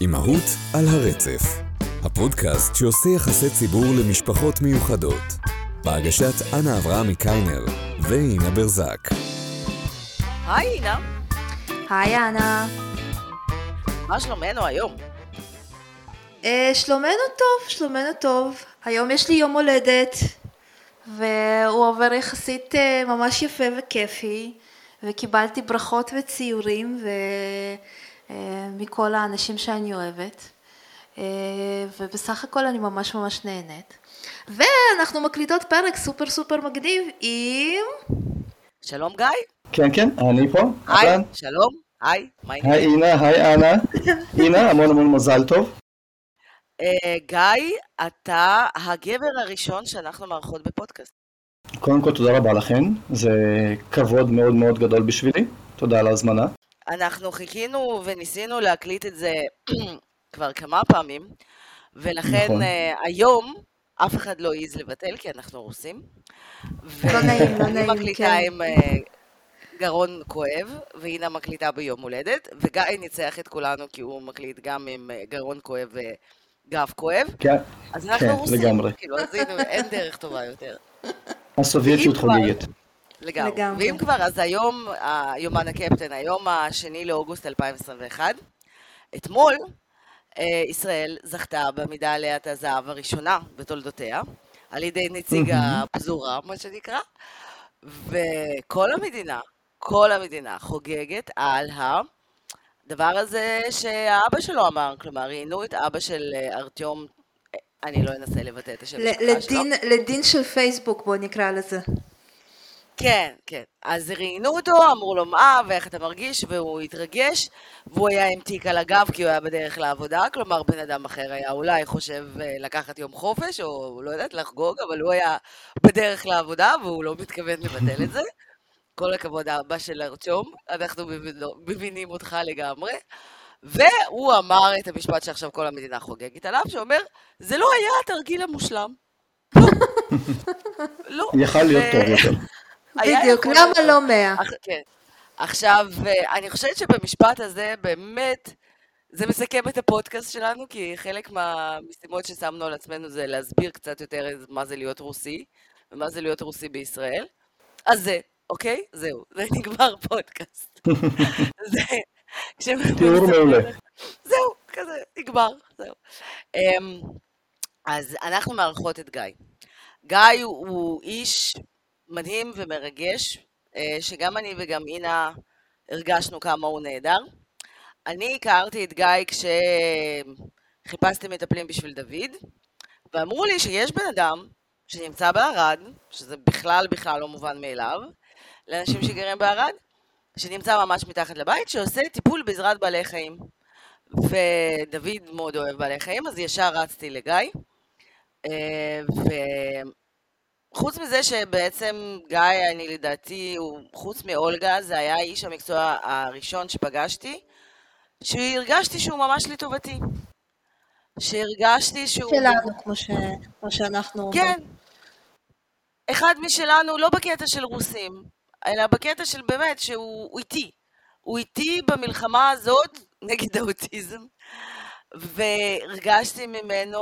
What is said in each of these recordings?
אימהות על הרצף, הפודקאסט שעושה יחסי ציבור למשפחות מיוחדות, בהגשת אנה אברהמי קיינר ואינה ברזק. היי אינה, היי אנה. מה שלומנו היום? אה, שלומנו טוב, שלומנו טוב. היום יש לי יום הולדת, והוא עובר יחסית אה, ממש יפה וכיפי, וקיבלתי ברכות וציורים ו... אה, מכל האנשים שאני אוהבת, אה, ובסך הכל אני ממש ממש נהנית. ואנחנו מקליטות פרק סופר סופר מגניב עם... שלום גיא. כן, כן, אני פה. היי. שלום, היי, מה היי העניינים? אינה, היי אנה. אינה, המון המון מזל טוב. אה, גיא, אתה הגבר הראשון שאנחנו מארחות בפודקאסט. קודם כל תודה רבה לכן, זה כבוד מאוד מאוד גדול בשבילי. תודה על ההזמנה. אנחנו חיכינו וניסינו להקליט את זה כבר כמה פעמים, ולכן נכון. אה, היום אף אחד לא העז לבטל, כי אנחנו רוסים. לא נעים, לא נעים, מקליטה כן. עם אה, גרון כואב, ואינה מקליטה ביום הולדת, וגיא ניצח את כולנו כי הוא מקליט גם עם אה, גרון כואב וגב כואב. כן, אז אנחנו כן, רוסים, לגמרי. כאילו, אז הנה, אין דרך טובה יותר. הסובייטיות חוגגת. לגמרי. לגמרי. ואם כבר, אז היום, ה- יומן הקפטן, היום השני לאוגוסט 2021, אתמול אה, ישראל זכתה במדליית הזהב הראשונה בתולדותיה, על ידי נציג. הפזורה, מה שנקרא, וכל המדינה, כל המדינה חוגגת על הדבר הזה שהאבא שלו אמר, כלומר, ראיינו את אבא של אה, ארטיום, אה, אני לא אנסה לבטא את השם המשפחה שלו. לדין, לדין של פייסבוק בוא נקרא לזה. כן, כן. אז ראיינו אותו, אמרו לו מה, ואיך אתה מרגיש, והוא התרגש, והוא היה עם תיק על הגב כי הוא היה בדרך לעבודה, כלומר בן אדם אחר היה אולי חושב אה, לקחת יום חופש, או לא יודעת, לחגוג, אבל הוא היה בדרך לעבודה, והוא לא מתכוון לבטל את זה. כל הכבוד האבא של ארצ'ום, אנחנו מבינו- מבינים אותך לגמרי. והוא אמר את המשפט שעכשיו כל המדינה חוגגת עליו, שאומר, זה לא היה התרגיל המושלם. לא. לא. יכל להיות טוב יותר. בדיוק, למה. לא מאה? כן. עכשיו, אה, אני חושבת שבמשפט הזה באמת, זה מסכם את הפודקאסט שלנו, כי חלק מהמשימות ששמנו על עצמנו זה להסביר קצת יותר מה זה להיות רוסי, ומה זה להיות רוסי בישראל. אז זה, אוקיי? זהו, זה נגמר פודקאסט. זה, תיאור מעולה. זהו, כזה, נגמר, זהו. אמ, אז אנחנו מארחות את גיא. גיא הוא איש מדהים ומרגש, אה, שגם אני וגם אינה הרגשנו כמה הוא נהדר. אני הכרתי את גיא כשחיפשתי מטפלים בשביל דוד, ואמרו לי שיש בן אדם שנמצא בערד, שזה בכלל בכלל לא מובן מאליו, לאנשים שגרים בערד, שנמצא ממש מתחת לבית, שעושה טיפול בעזרת בעלי חיים. ודוד מאוד אוהב בעלי חיים, אז ישר רצתי לגיא. וחוץ מזה שבעצם גיא, אני לדעתי, הוא, חוץ מאולגה, זה היה איש המקצוע הראשון שפגשתי, שהרגשתי שהוא ממש לטובתי. שהרגשתי שהוא... שלנו, כמו, ש... כמו שאנחנו אומרים. כן. אחד משלנו, לא בקטע של רוסים, אלא בקטע של באמת שהוא הוא איתי. הוא איתי במלחמה הזאת נגד האוטיזם, והרגשתי ממנו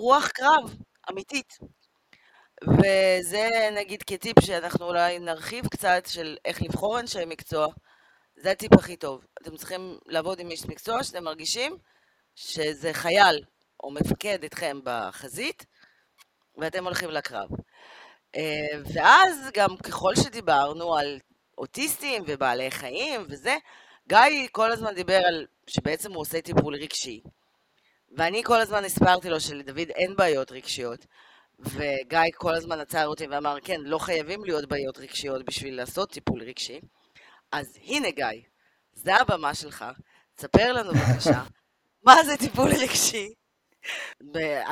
רוח קרב, אמיתית. וזה נגיד כטיפ שאנחנו אולי נרחיב קצת של איך לבחור אנשי מקצוע. זה הטיפ הכי טוב. אתם צריכים לעבוד עם איש מקצוע שאתם מרגישים שזה חייל או מפקד אתכם בחזית, ואתם הולכים לקרב. אה, ואז גם ככל שדיברנו על אוטיסטים ובעלי חיים וזה, גיא כל הזמן דיבר על שבעצם הוא עושה טיפול רגשי. ואני כל הזמן הסברתי לו שלדוד אין בעיות רגשיות, וגיא כל הזמן עצר אותי ואמר, כן, לא חייבים להיות בעיות רגשיות בשביל לעשות טיפול רגשי. אז הנה גיא, זה הבמה שלך, תספר לנו בבקשה, מה זה טיפול רגשי?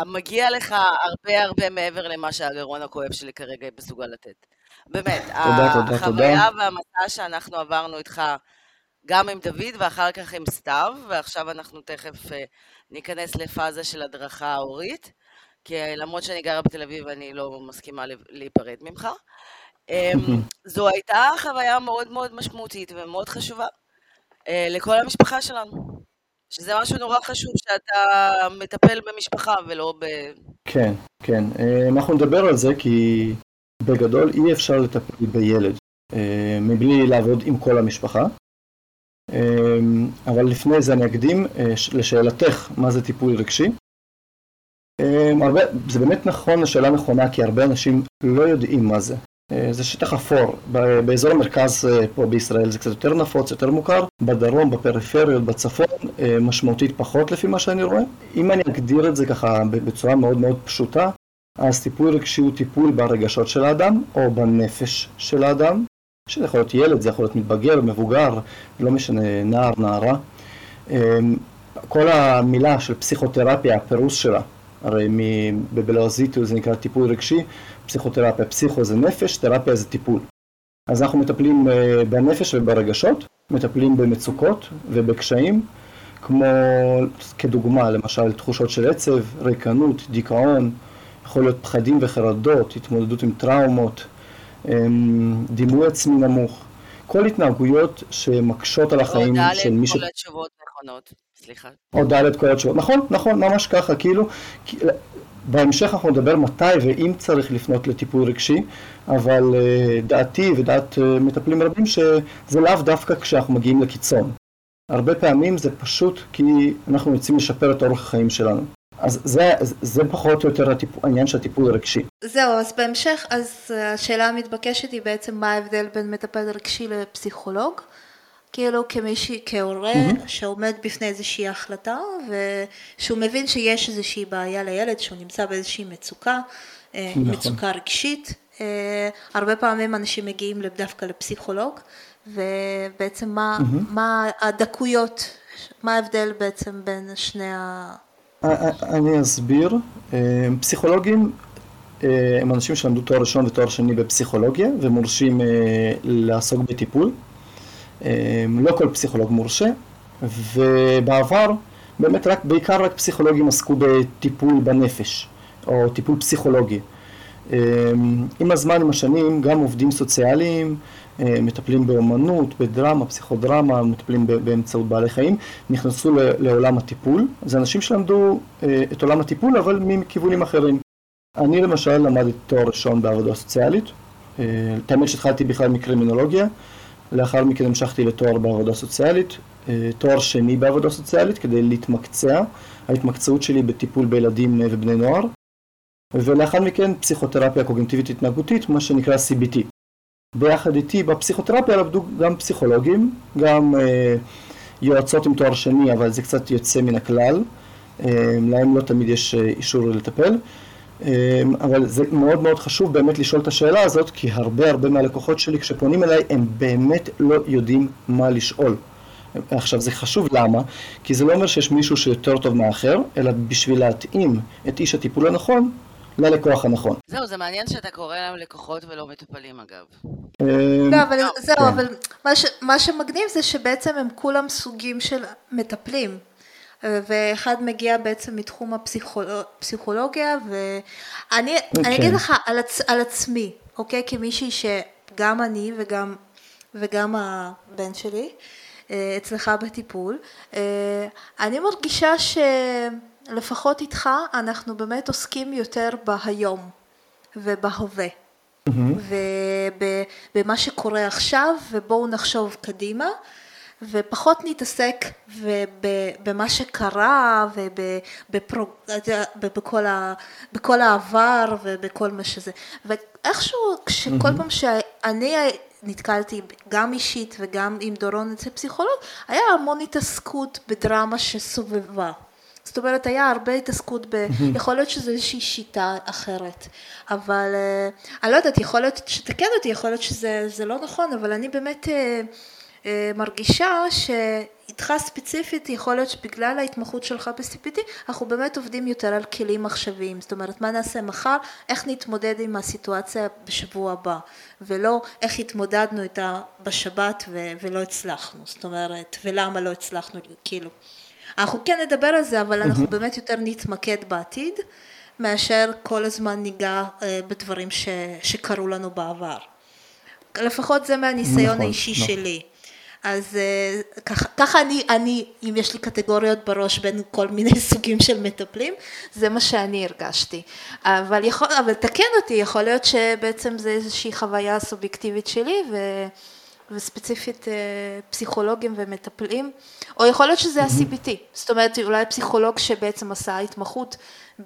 מגיע לך הרבה הרבה מעבר למה שהגרון הכואב שלי כרגע מסוגל לתת. באמת, תודה, החוויה תודה. והמסע שאנחנו עברנו איתך, גם עם דוד ואחר כך עם סתיו, ועכשיו אנחנו תכף אה, ניכנס לפאזה של הדרכה הורית, כי למרות שאני גרה בתל אביב, אני לא מסכימה להיפרד ממך. אמ, זו הייתה חוויה מאוד מאוד משמעותית ומאוד חשובה אה, לכל המשפחה שלנו. שזה משהו נורא חשוב שאתה מטפל במשפחה ולא ב... כן, כן. אה, אנחנו נדבר על זה כי בגדול אי אפשר לטפל בילד אה, מבלי לעבוד עם כל המשפחה. אה, אבל לפני זה אני אקדים לשאלתך מה זה טיפול רגשי. הרבה, זה באמת נכון, השאלה נכונה, כי הרבה אנשים לא יודעים מה זה. זה שטח אפור, באזור המרכז פה בישראל זה קצת יותר נפוץ, יותר מוכר, בדרום, בפריפריות, בצפון, משמעותית פחות לפי מה שאני רואה. אם אני אגדיר את זה ככה בצורה מאוד מאוד פשוטה, אז טיפול רגשי הוא טיפול ברגשות של האדם או בנפש של האדם, שזה יכול להיות ילד, זה יכול להיות מתבגר, מבוגר, לא משנה, נער, נערה. כל המילה של פסיכותרפיה, הפירוש שלה, הרי בבלעזית זה נקרא טיפול רגשי, פסיכותרפיה, פסיכו זה נפש, תרפיה זה טיפול. אז אנחנו מטפלים אה, בנפש וברגשות, מטפלים במצוקות ובקשיים, כמו כדוגמה, למשל תחושות של עצב, ריקנות, דיכאון, יכול להיות פחדים וחרדות, התמודדות עם טראומות, אמ, דימוי עצמי נמוך, כל התנהגויות שמקשות על החיים של מי ש... או ד' כל התשובות נכונות, סליחה. או ד' כל התשובות, נכון, נכון, ממש ככה, כאילו, בהמשך אנחנו נדבר מתי ואם צריך לפנות לטיפול רגשי, אבל אה, דעתי ודעת אה, מטפלים רבים שזה לאו דווקא כשאנחנו מגיעים לקיצון. הרבה פעמים זה פשוט כי אנחנו רוצים לשפר את אורח החיים שלנו. אז זה, זה פחות או יותר הטיפ, העניין של הטיפול הרגשי. זהו, אז בהמשך, אז השאלה המתבקשת היא בעצם מה ההבדל בין מטפל רגשי לפסיכולוג. כאילו כמישהי, כהורה mm-hmm. שעומד בפני איזושהי החלטה ושהוא מבין שיש איזושהי בעיה לילד, שהוא נמצא באיזושהי מצוקה, אה, נכון. מצוקה רגשית. אה, הרבה פעמים אנשים מגיעים דווקא לפסיכולוג ובעצם מה, mm-hmm. מה הדקויות, מה ההבדל בעצם בין שני ה... אני אסביר. אה, פסיכולוגים הם אנשים שלמדו תואר ראשון ותואר שני בפסיכולוגיה ומורשים לעסוק בטיפול. לא כל פסיכולוג מורשה, ובעבר באמת רק, בעיקר רק פסיכולוגים עסקו בטיפול בנפש, או טיפול פסיכולוגי. עם הזמן, עם השנים, גם עובדים סוציאליים, אה, מטפלים באומנות, בדרמה, פסיכודרמה, מטפלים באמצעות בעלי חיים, נכנסו לעולם הטיפול. זה אנשים שלמדו אה, את עולם הטיפול, אבל מכיוונים אחרים. אני למשל למדתי תואר ראשון בעבודה סוציאלית. אה, האמת שהתחלתי בכלל מקרימינולוגיה, לאחר מכן המשכתי לתואר בעבודה סוציאלית, תואר שני בעבודה סוציאלית כדי להתמקצע, ההתמקצעות שלי בטיפול בילדים ובני נוער, ולאחר מכן פסיכותרפיה קוגנטיבית התנהגותית, מה שנקרא CBT. ביחד איתי בפסיכותרפיה למדו גם פסיכולוגים, גם אה, יועצות עם תואר שני, אבל זה קצת יוצא מן הכלל, אה, להם לא תמיד יש אה, אישור לטפל, אה, אבל זה מאוד מאוד חשוב באמת לשאול את השאלה הזאת, כי הרבה הרבה מהלקוחות שלי כשפונים אליי הם באמת לא יודעים מה לשאול. עכשיו זה חשוב למה? כי זה לא אומר שיש מישהו שיותר טוב מאחר, אלא בשביל להתאים את איש הטיפול הנכון, ללקוח הנכון. זהו, זה מעניין שאתה קורא להם לקוחות ולא מטופלים אגב. לא, אבל זהו, כן. אבל מה שמגניב זה שבעצם הם כולם סוגים של מטפלים. ואחד מגיע בעצם מתחום הפסיכולוגיה, ואני אוקיי. אגיד לך על, עצ, על עצמי, אוקיי? כמישהי שגם אני וגם, וגם הבן שלי אה, אצלך בטיפול, אה, אני מרגישה ש... לפחות איתך אנחנו באמת עוסקים יותר בהיום ובהווה. Mm-hmm. ובמה שקורה עכשיו ובואו נחשוב קדימה ופחות נתעסק במה שקרה ובכל העבר ובכל מה שזה. ואיכשהו כשכל mm-hmm. פעם שאני נתקלתי גם אישית וגם עם דורון אצל פסיכולוג היה המון התעסקות בדרמה שסובבה. זאת אומרת, היה הרבה התעסקות ב... יכול להיות שזו איזושהי שיטה אחרת, אבל אה, אני לא יודעת, יכול להיות, שתקן אותי, יכול להיות שזה לא נכון, אבל אני באמת אה, מרגישה שאיתך ספציפית, יכול להיות שבגלל ההתמחות שלך ב-CPT, אנחנו באמת עובדים יותר על כלים עכשוויים, זאת אומרת, מה נעשה מחר, איך נתמודד עם הסיטואציה בשבוע הבא, ולא איך התמודדנו איתה בשבת ולא הצלחנו, זאת אומרת, ולמה לא הצלחנו, כאילו. אנחנו כן נדבר על זה, אבל אנחנו באמת יותר נתמקד בעתיד, מאשר כל הזמן ניגע אה, בדברים ש, שקרו לנו בעבר. לפחות זה מהניסיון נכון, האישי נכון. שלי. אז אה, ככה, ככה אני, אני, אם יש לי קטגוריות בראש בין כל מיני סוגים של מטפלים, זה מה שאני הרגשתי. אבל יכול, אבל תקן אותי, יכול להיות שבעצם זה איזושהי חוויה סובייקטיבית שלי, ו... וספציפית אה, פסיכולוגים ומטפלים, או יכול להיות שזה ה-CBT, זאת אומרת אולי פסיכולוג שבעצם עשה התמחות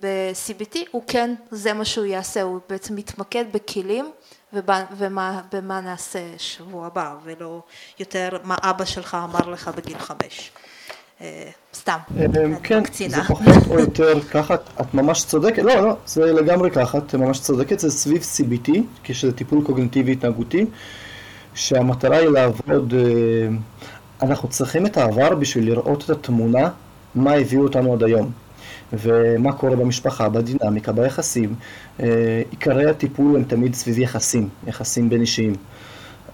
ב-CBT, הוא כן, זה מה שהוא יעשה, הוא בעצם מתמקד בכלים ומה נעשה שבוע הבא, ולא יותר מה אבא שלך אמר לך בגיל חמש. אה, סתם, כן, זה פחות או יותר ככה, את ממש צודקת, לא, לא, זה לגמרי ככה, את ממש צודקת, זה סביב CBT, כשזה טיפול קוגנטיבי התנהגותי. שהמטרה היא לעבוד, אה, אנחנו צריכים את העבר בשביל לראות את התמונה, מה הביאו אותנו עד היום, ומה קורה במשפחה, בדינמיקה, ביחסים. אה, עיקרי הטיפול הם תמיד סביב יחסים, יחסים בין אישיים.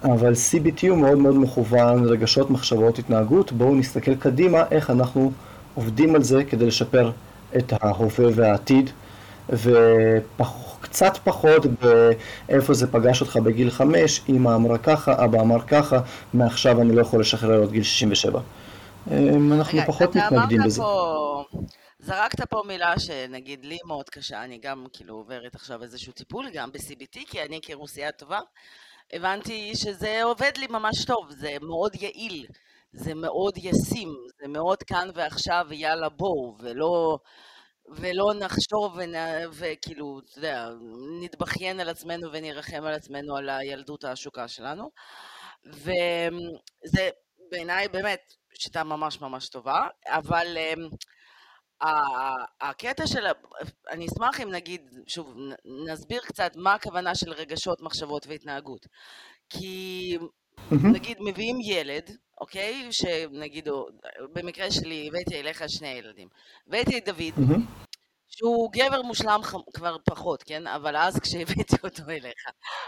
אבל CBT הוא מאוד מאוד מכוון רגשות, מחשבות, התנהגות. בואו נסתכל קדימה איך אנחנו עובדים על זה כדי לשפר את ההווה והעתיד, ופחות קצת פחות באיפה זה פגש אותך בגיל חמש, אמא אמרה ככה, אבא אמר ככה, מעכשיו אני לא יכול לשחרר עוד גיל 67. אמ, אנחנו רגע, פחות מתנגדים בזה. פה, זרקת פה מילה שנגיד לי מאוד קשה, אני גם כאילו עוברת עכשיו איזשהו טיפול, גם ב-CBT, כי אני כרוסייה טובה, הבנתי שזה עובד לי ממש טוב, זה מאוד יעיל, זה מאוד ישים, זה מאוד כאן ועכשיו ויאללה בואו, ולא... ולא נחשוב וכאילו, אתה יודע, נתבכיין על עצמנו ונרחם על עצמנו על הילדות העשוקה שלנו. וזה בעיניי באמת שיטה ממש ממש טובה, אבל um, הקטע של, אני אשמח אם נגיד, שוב, נסביר קצת מה הכוונה של רגשות, מחשבות והתנהגות. כי. נגיד מביאים ילד, אוקיי? שנגיד, במקרה שלי הבאתי אליך שני ילדים. הבאתי את דוד. שהוא גבר מושלם כבר פחות, כן? אבל אז כשהבאתי אותו אליך,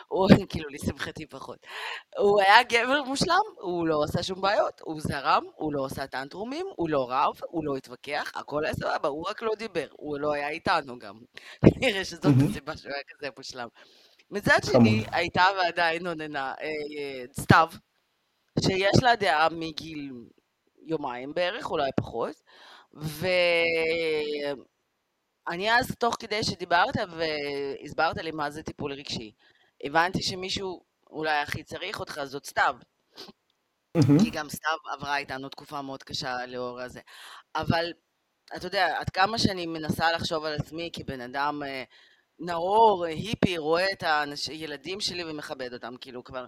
הוא כאילו לשמחתי פחות. הוא היה גבר מושלם, הוא לא עשה שום בעיות, הוא זרם, הוא לא עשה טנטרומים, הוא לא רב, הוא לא התווכח, הכל היה סבבה, הוא רק לא דיבר, הוא לא היה איתנו גם. נראה שזאת הסיבה שהוא היה כזה מושלם. מצד שני, הייתה ועדיין עוננה אה, אה, סתיו, שיש לה דעה מגיל יומיים בערך, אולי פחות, ואני אז, תוך כדי שדיברת והסברת לי מה זה טיפול רגשי, הבנתי שמישהו אולי הכי צריך אותך זאת סתיו. כי גם סתיו עברה איתנו תקופה מאוד קשה לאור הזה. אבל אתה יודע, עד כמה שאני מנסה לחשוב על עצמי כבן אדם אה, נאור, היפי, רואה את הילדים שלי ומכבד אותם, כאילו כבר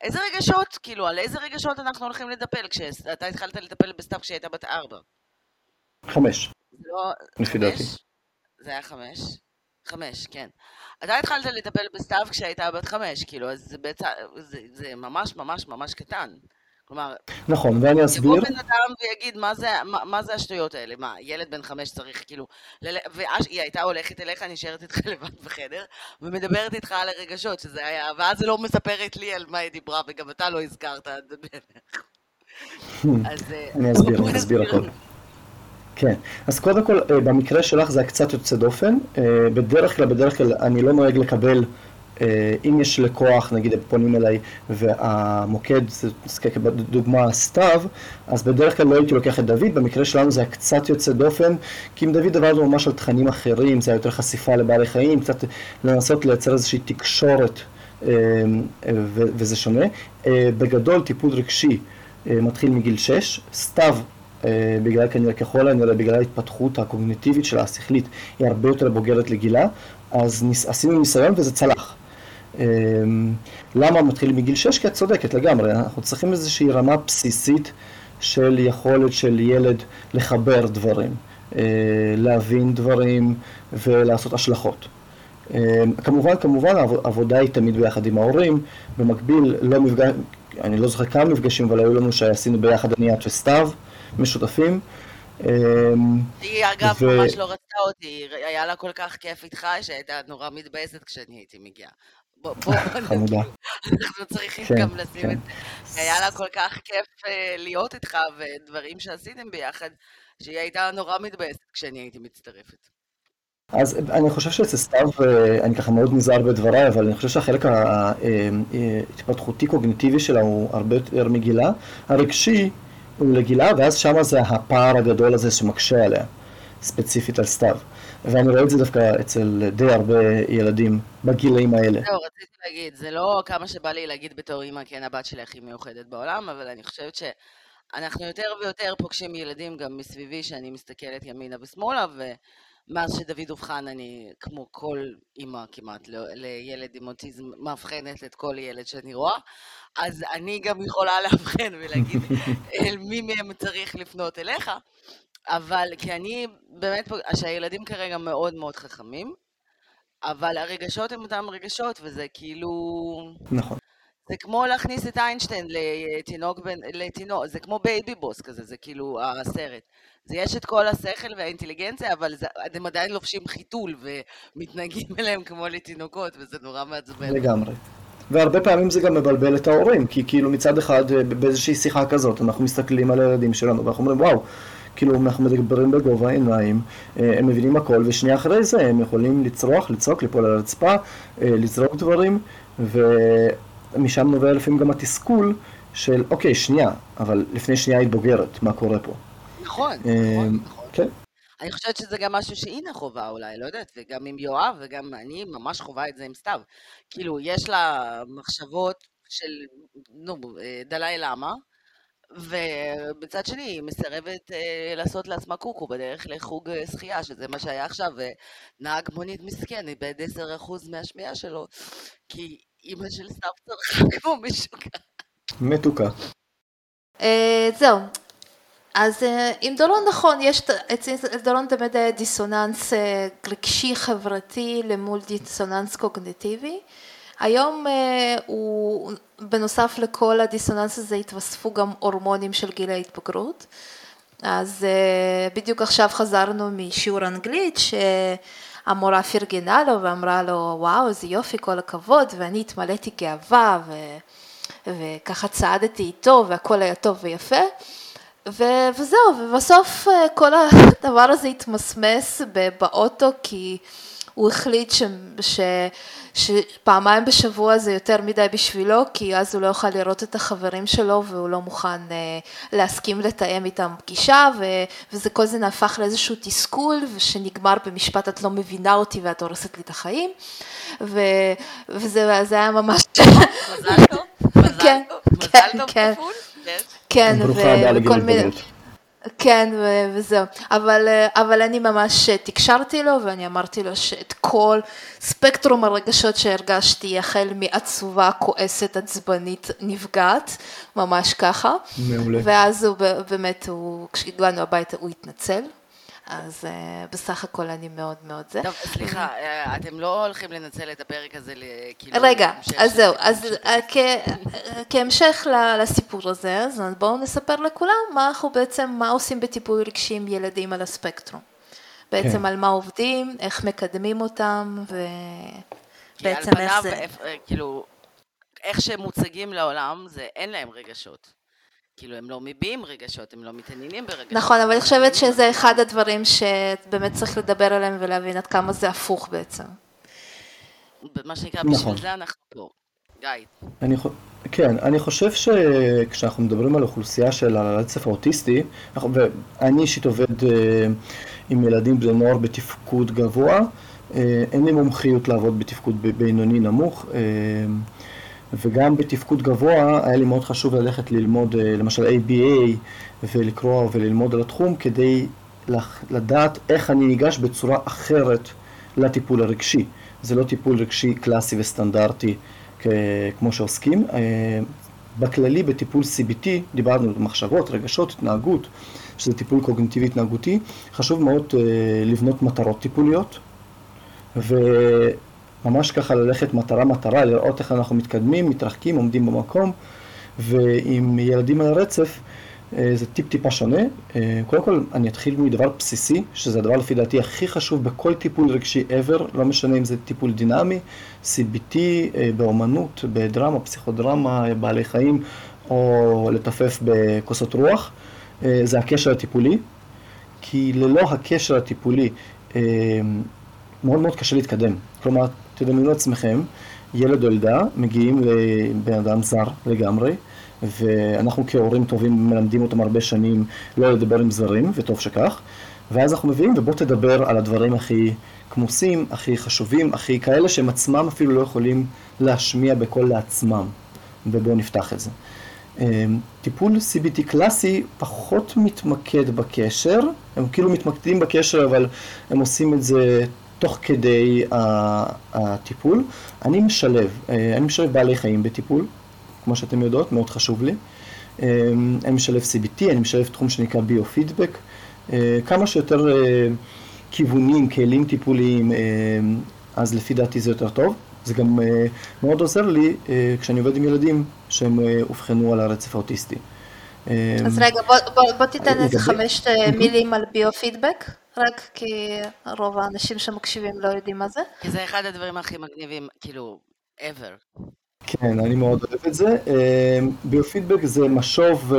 איזה רגשות, כאילו, על איזה רגשות אנחנו הולכים לטפל כשאתה התחלת לטפל בסתיו כשהיית בת ארבע? חמש. לא, לפי דעתי. זה היה חמש? חמש, כן. אתה התחלת לטפל בסתיו כשהיית בת חמש, כאילו, אז זה, בעצם, זה, זה ממש ממש ממש קטן. כלומר, נכון, ואני אסביר. יבוא בן אדם ויגיד, מה זה, מה, מה זה השטויות האלה? מה, ילד בן חמש צריך כאילו... לל... ואז היא הייתה הולכת אליך, נשארת איתך לבד בחדר, ומדברת איתך על הרגשות, שזה היה... ואז היא לא מספרת לי על מה היא דיברה, וגם אתה לא הזכרת. אז... אה, אני אסביר, אני אסביר הכל. כן, אז קודם כל, אה, במקרה שלך זה היה קצת יוצא דופן. אה, בדרך כלל, בדרך כלל, אני לא נוהג לקבל אה, אם יש לקוח, נגיד פונים אליי והמוקד, בדוגמה סתיו, אז בדרך כלל לא הייתי לוקח את דוד, במקרה שלנו זה היה קצת יוצא דופן, כי עם דוד עבדנו ממש על תכנים אחרים, זה היה יותר חשיפה לבעלי חיים, קצת לנסות לייצר איזושהי תקשורת וזה שונה. בגדול טיפול רגשי מתחיל מגיל 6, סתיו בגלל כנראה ככל הנראה, בגלל ההתפתחות הקוגניטיבית שלה, השכלית, היא הרבה יותר בוגרת לגילה, אז עשינו ניסיון וזה צלח. אמ, למה מתחילים מגיל 6? כי את צודקת לגמרי, אנחנו צריכים איזושהי רמה בסיסית של יכולת של ילד לחבר דברים, אה, להבין דברים ולעשות השלכות. כמובן, כמובן העבודה היא תמיד ביחד עם ההורים, במקביל לא מפגש, אני לא זוכר כמה מפגשים, אבל היו לנו שעשינו ביחד אני וסתיו, משותפים. אמ, היא אגב ממש לא רצתה אותי, היה לה כל כך כיף איתך שהייתה נורא מתבאסת כשאני הייתי מגיעה. בוא, בוא, חמודה. אנחנו צריכים כן, גם לשים כן. את. היה לה כל כך כיף אה, להיות איתך ודברים שעשיתם ביחד, שהיא הייתה נורא מתבאסת כשאני הייתי מצטרפת. אז אני חושב שאצל סתיו, אה, אני ככה מאוד נזהר בדבריי, אבל אני חושב שהחלק ההתפתחותי קוגניטיבי שלה הוא הרבה יותר מגילה. הרגשי לגילה, ואז שמה זה הפער הגדול הזה שמקשה עליה, ספציפית על סתיו. ואני רואה את זה דווקא אצל די הרבה ילדים בגילאים האלה. זהו, רציתי להגיד, זה לא כמה שבא לי להגיד בתור אימא, כן, הבת שלי הכי מיוחדת בעולם, אבל אני חושבת שאנחנו יותר ויותר פוגשים ילדים גם מסביבי, שאני מסתכלת ימינה ושמאלה, ומאז שדוד אובחן, אני, כמו כל אימא כמעט, לילד עם אוטיזם, מאבחנת את כל ילד שאני רואה, אז אני גם יכולה לאבחן ולהגיד אל מי מהם צריך לפנות אליך. אבל כי אני באמת, שהילדים כרגע מאוד מאוד חכמים, אבל הרגשות הם אותם רגשות, וזה כאילו... נכון. זה כמו להכניס את איינשטיין לתינוק, לתינוק, זה כמו baby boss כזה, זה כאילו הסרט. זה יש את כל השכל והאינטליגנציה, אבל זה, הם עדיין לובשים חיתול ומתנהגים אליהם כמו לתינוקות, וזה נורא מעצבן. לגמרי. והרבה פעמים זה גם מבלבל את ההורים, כי כאילו מצד אחד באיזושהי שיחה כזאת אנחנו מסתכלים על הילדים שלנו ואנחנו אומרים וואו, כאילו אנחנו מדברים בגובה העיניים, אה, הם מבינים הכל, ושנייה אחרי זה הם יכולים לצרוח, לצעוק, ליפול על הרצפה, אה, לזרוק דברים, ומשם נובע לפעמים גם התסכול של אוקיי, שנייה, אבל לפני שנייה היית בוגרת, מה קורה פה? נכון, אה, נכון, נכון. כן. אני חושבת שזה גם משהו שאינה חובה אולי, לא יודעת, וגם עם יואב וגם אני ממש חווה את זה עם סתיו. כאילו, יש לה מחשבות של, נו, דלאי למה, ובצד שני היא מסרבת אה, לעשות לעצמה קוקו בדרך לחוג אה, שחייה, שזה מה שהיה עכשיו, ונהג מונית מסכן איבד 10% מהשמיעה שלו, כי אימא של סתיו צרחה כמו משוגע. מתוקה. אה, זהו. אז עם דורון נכון, יש אצל דורון תמיד דיסוננס רגשי חברתי למול דיסוננס קוגנטיבי. היום אה, הוא, בנוסף לכל הדיסוננס הזה התווספו גם הורמונים של גיל ההתבגרות. אז אה, בדיוק עכשיו חזרנו משיעור אנגלית שהמורה פרגנה לו ואמרה לו וואו איזה יופי כל הכבוד ואני התמלאתי גאווה ו... וככה צעדתי איתו והכל היה טוב ויפה. ו- וזהו ובסוף אה, כל הדבר הזה התמסמס באוטו כי הוא החליט ש... ש... שפעמיים בשבוע זה יותר מדי בשבילו, כי אז הוא לא יוכל לראות את החברים שלו והוא לא מוכן אה, להסכים לתאם איתם פגישה, ו, וזה כל זה נהפך לאיזשהו תסכול, ושנגמר במשפט את לא מבינה אותי ואת הורסת לי את החיים, ו, וזה היה ממש... מזל טוב, מזל כן, טוב, מזל כן, טוב כן. כפול. כן, וכל מיני... כן, וזהו. אבל, אבל אני ממש תקשרתי לו ואני אמרתי לו שאת כל ספקטרום הרגשות שהרגשתי, החל מעצובה, כועסת, עצבנית, נפגעת, ממש ככה. מעולה. ואז הוא באמת, הוא, כשהגענו הביתה הוא התנצל. אז uh, בסך הכל אני מאוד מאוד זה. טוב, סליחה, אה, אתם לא הולכים לנצל את הפרק הזה כאילו... רגע, אז זהו, אז אה, כהמשך לסיפור הזה, אז בואו נספר לכולם מה אנחנו בעצם, מה עושים בטיפול רגשי עם ילדים על הספקטרום. בעצם כן. על מה עובדים, איך מקדמים אותם, ובעצם איך זה... כאילו, איך שהם מוצגים לעולם, זה אין להם רגשות. כאילו, הם לא מביעים רגשות, הם לא מתעניינים ברגשות. נכון, אבל אני חושבת שזה אחד הדברים שבאמת צריך לדבר עליהם ולהבין עד כמה זה הפוך בעצם. מה שנקרא, נכון. בשביל זה אנחנו פה. גיא. אני, כן, אני חושב שכשאנחנו מדברים על אוכלוסייה של הרצף האוטיסטי, ואני אישית עובד אה, עם ילדים בני נוער בתפקוד גבוה, אה, אין לי מומחיות לעבוד בתפקוד בינוני נמוך. וגם בתפקוד גבוה היה לי מאוד חשוב ללכת ללמוד אה, למשל ABA ולקרוא וללמוד על התחום כדי לדעת איך אני ניגש בצורה אחרת לטיפול הרגשי. זה לא טיפול רגשי קלאסי וסטנדרטי כמו שעוסקים. אה, בכללי בטיפול CBT דיברנו על מחשבות, רגשות, התנהגות, שזה טיפול קוגניטיבי התנהגותי. חשוב מאוד אה, לבנות מטרות טיפוליות. ו... ממש ככה ללכת מטרה-מטרה, לראות איך אנחנו מתקדמים, מתרחקים, עומדים במקום, ועם ילדים על הרצף אה, זה טיפ-טיפה שונה. אה, קודם כל, אני אתחיל מדבר בסיסי, שזה הדבר לפי דעתי הכי חשוב בכל טיפול רגשי ever, לא משנה אם זה טיפול דינמי, CBT, אה, באומנות, בדרמה, פסיכודרמה, בעלי חיים, או לתופף בכוסות רוח, זה הקשר הטיפולי, כי ללא הקשר הטיפולי מאוד מאוד קשה להתקדם. כלומר, תדמיינו לעצמכם, ילד או ילדה מגיעים לבן אדם זר לגמרי, ואנחנו כהורים טובים מלמדים אותם הרבה שנים לא לדבר עם זרים, וטוב שכך, ואז אנחנו מביאים, ובוא תדבר על הדברים הכי כמוסים, הכי חשובים, הכי כאלה שהם עצמם אפילו לא יכולים להשמיע בקול לעצמם, ובואו נפתח את זה. אמ, טיפול CBT קלאסי פחות מתמקד בקשר, הם כאילו מתמקדים בקשר אבל הם עושים את זה תוך כדי הטיפול. אני משלב, אה, אני משלב בעלי חיים בטיפול, כמו שאתם יודעות, מאוד חשוב לי. אמ, אני משלב CBT, אני משלב תחום שנקרא ביו-פידבק, אה, כמה שיותר אה, כיוונים, כלים טיפוליים, אז לפי דעתי זה יותר טוב. זה גם מאוד עוזר לי כשאני עובד עם ילדים שהם אובחנו על הרצף האוטיסטי. אז רגע, בוא, בוא, בוא תיתן איזה חמש מילים על ביו-פידבק, רק כי רוב האנשים שמקשיבים לא יודעים מה זה. כי זה אחד הדברים הכי מגניבים, כאילו, ever. כן, אני מאוד אוהב את זה. ביו-פידבק זה משוב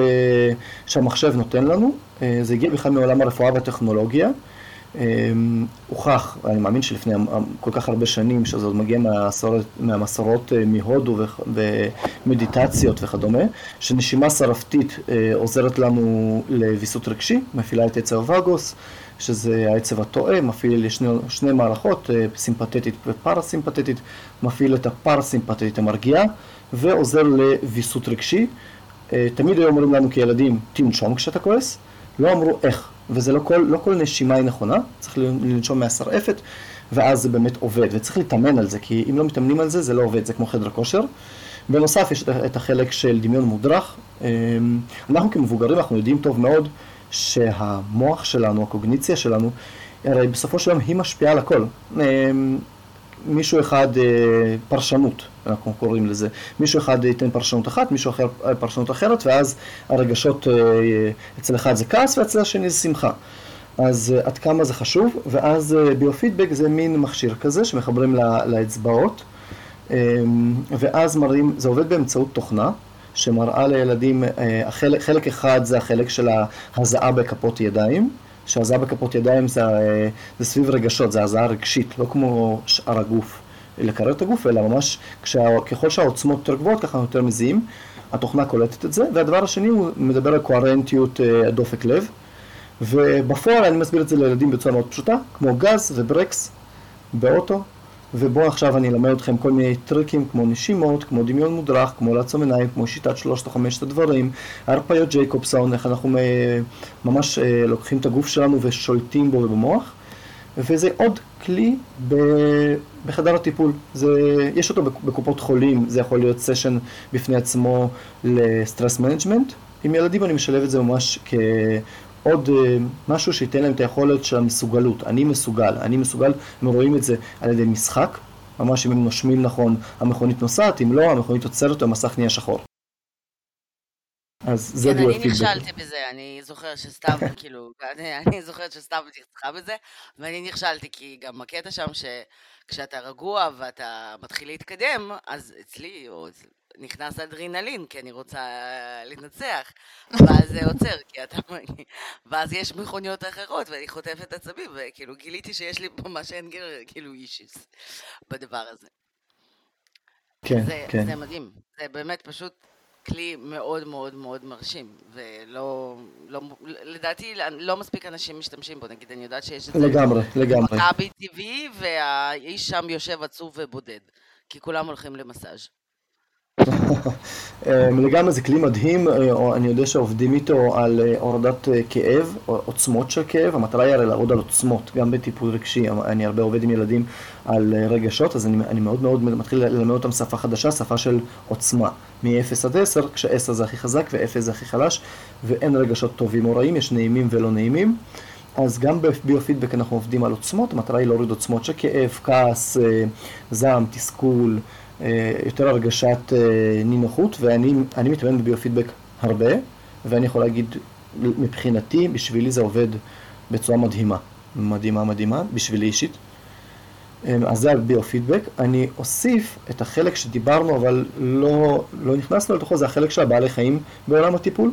שהמחשב נותן לנו, זה הגיע בכלל מעולם הרפואה והטכנולוגיה. אמ, הוכח, אני מאמין שלפני כל כך הרבה שנים, שזה עוד מגיע מהמסורות, מהמסורות אה, מהודו ומדיטציות וכדומה, שנשימה שרפתית אה, עוזרת לנו לוויסות רגשי, מפעילה את עצב הווגוס, שזה העצב הטועה, מפעיל שני, שני מערכות, אה, סימפתטית ופרסימפתטית, מפעיל את הפרסימפתטית המרגיעה, ועוזר לוויסות רגשי. תמיד היו אומרים לנו כילדים, תנשום כשאתה כועס, לא אמרו איך. וזה לא כל, לא כל נשימה היא נכונה, צריך לנשום מהשרעפת, ואז זה באמת עובד, וצריך להתאמן על זה, כי אם לא מתאמנים על זה, זה לא עובד, זה כמו חדר כושר. בנוסף, יש את החלק של דמיון מודרך. אמ, אנחנו כמבוגרים, אנחנו יודעים טוב מאוד שהמוח שלנו, הקוגניציה שלנו, הרי בסופו של יום היא משפיעה על הכל. אמ, מישהו אחד אה, פרשנות, אנחנו קוראים לזה. מישהו אחד ייתן פרשנות אחת, מישהו אחר אה, פרשנות אחרת, ואז הרגשות, אה, אצל אחד זה כעס ואצל השני זה שמחה. אז עד כמה זה חשוב, ואז ביו-פידבק זה מין מכשיר כזה שמחברים לאצבעות, ואז מראים, זה עובד באמצעות תוכנה. שמראה לילדים, החלק, חלק אחד זה החלק של ההזעה בכפות ידיים, שהזעה בכפות ידיים זה, זה סביב רגשות, זה הזעה רגשית, לא כמו שאר הגוף, לקרר את הגוף, אלא ממש כשה, ככל שהעוצמות יותר גבוהות, ככה יותר מזיעים, התוכנה קולטת את זה, והדבר השני הוא מדבר על קוהרנטיות אה, דופק לב, ובפועל אני מסביר את זה לילדים בצורה מאוד פשוטה, כמו גז וברקס באוטו, ובואו עכשיו אני אלמד אתכם כל מיני טריקים כמו נשימות, כמו דמיון מודרך, כמו לעצום עיניים, כמו שיטת שלושת או חמשת הדברים, הרפיות ג'ייקובסון, איך אנחנו ממש אה, לוקחים את הגוף שלנו ושולטים בו ובמוח, וזה עוד כלי ב... בחדר הטיפול. זה, יש אותו בקופות חולים, זה יכול להיות סשן בפני עצמו ל-stress management. עם ילדים אני משלב את זה ממש כ... עוד אה, משהו שייתן להם את היכולת של המסוגלות. אני מסוגל, אני מסוגל, הם רואים את זה על ידי משחק, ממש אם הם נושמים נכון, המכונית נוסעת, אם לא, המכונית עוצרת, המסך נהיה שחור. אז זה כן, אני נכשלתי בזה, אני זוכר שסתיו, כאילו, אני, אני זוכרת שסתיו נרצחה בזה, ואני נכשלתי, כי גם הקטע שם שכשאתה רגוע ואתה מתחיל להתקדם, אז אצלי, או נכנס אדרינלין, כי אני רוצה לנצח, ואז זה עוצר, כי אתה... ואז יש מכוניות אחרות, ואני חוטפת עצבים, וכאילו גיליתי שיש לי ממש אנגר, כאילו אישיס, בדבר הזה. כן, זה, כן. זה מדהים, זה באמת פשוט כלי מאוד מאוד מאוד מרשים, ולא, לא, לדעתי לא מספיק אנשים משתמשים בו, נגיד אני יודעת שיש את זה לגמרי, לגמרי. מכבי טבעי, והאיש שם יושב עצוב ובודד, כי כולם הולכים למסאז'. אמ, לגמרי זה כלי מדהים, אה, אני יודע שעובדים איתו על אה, הורדת אה, כאב, עוצמות של כאב, המטרה היא הרי לעבוד על עוצמות, גם בטיפול רגשי, אני הרבה עובד עם ילדים על רגשות, אז אני, אני מאוד מאוד מתחיל ללמד אותם שפה חדשה, שפה של עוצמה, מ-0 עד 10, כש-10 זה הכי חזק ו-0 זה הכי חלש, ואין רגשות טובים או רעים, יש נעימים ולא נעימים. אז גם בביו-פידבק אנחנו עובדים על עוצמות, המטרה היא להוריד עוצמות של כאב, כעס, זעם, תסכול. אה, יותר הרגשת אה, נינוחות, ואני מתאמן בביו-פידבק הרבה, ואני יכול להגיד, מבחינתי, בשבילי זה עובד בצורה מדהימה. מדהימה מדהימה, בשבילי אישית. אה, אז זה הביו-פידבק. אני אוסיף את החלק שדיברנו, אבל לא, לא נכנסנו לתוכו, זה החלק של הבעלי חיים בעולם הטיפול.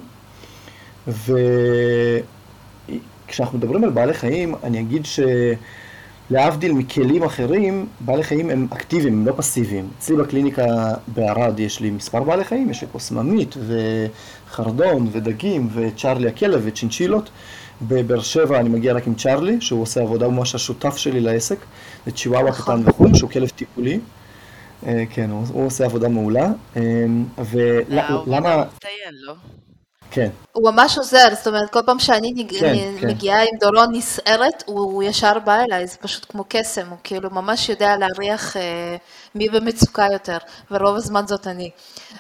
וכשאנחנו מדברים על בעלי חיים, אני אגיד ש... להבדיל מכלים אחרים, בעלי חיים הם אקטיביים, הם לא פסיביים. אצלי בקליניקה בערד יש לי מספר בעלי חיים, יש לי פה סממית וחרדון ודגים וצ'ארלי הכלב וצ'ינצ'ילות. בבאר שבע אני מגיע רק עם צ'ארלי, שהוא עושה עבודה, הוא ממש השותף שלי לעסק. זה צ'יוואווה נכון. קטן וחום, שהוא כלב טיפולי. אה, כן, הוא, עושה עבודה מעולה. אה, אה, הוא ולמה, מצטיין, לא? כן, הוא ממש עוזר, זאת אומרת, כל פעם שאני נג... כן, כן. מגיעה עם דורון נסערת, הוא, הוא ישר בא אליי, זה פשוט כמו קסם, הוא כאילו ממש יודע להריח אה, מי במצוקה יותר, ורוב הזמן זאת אני.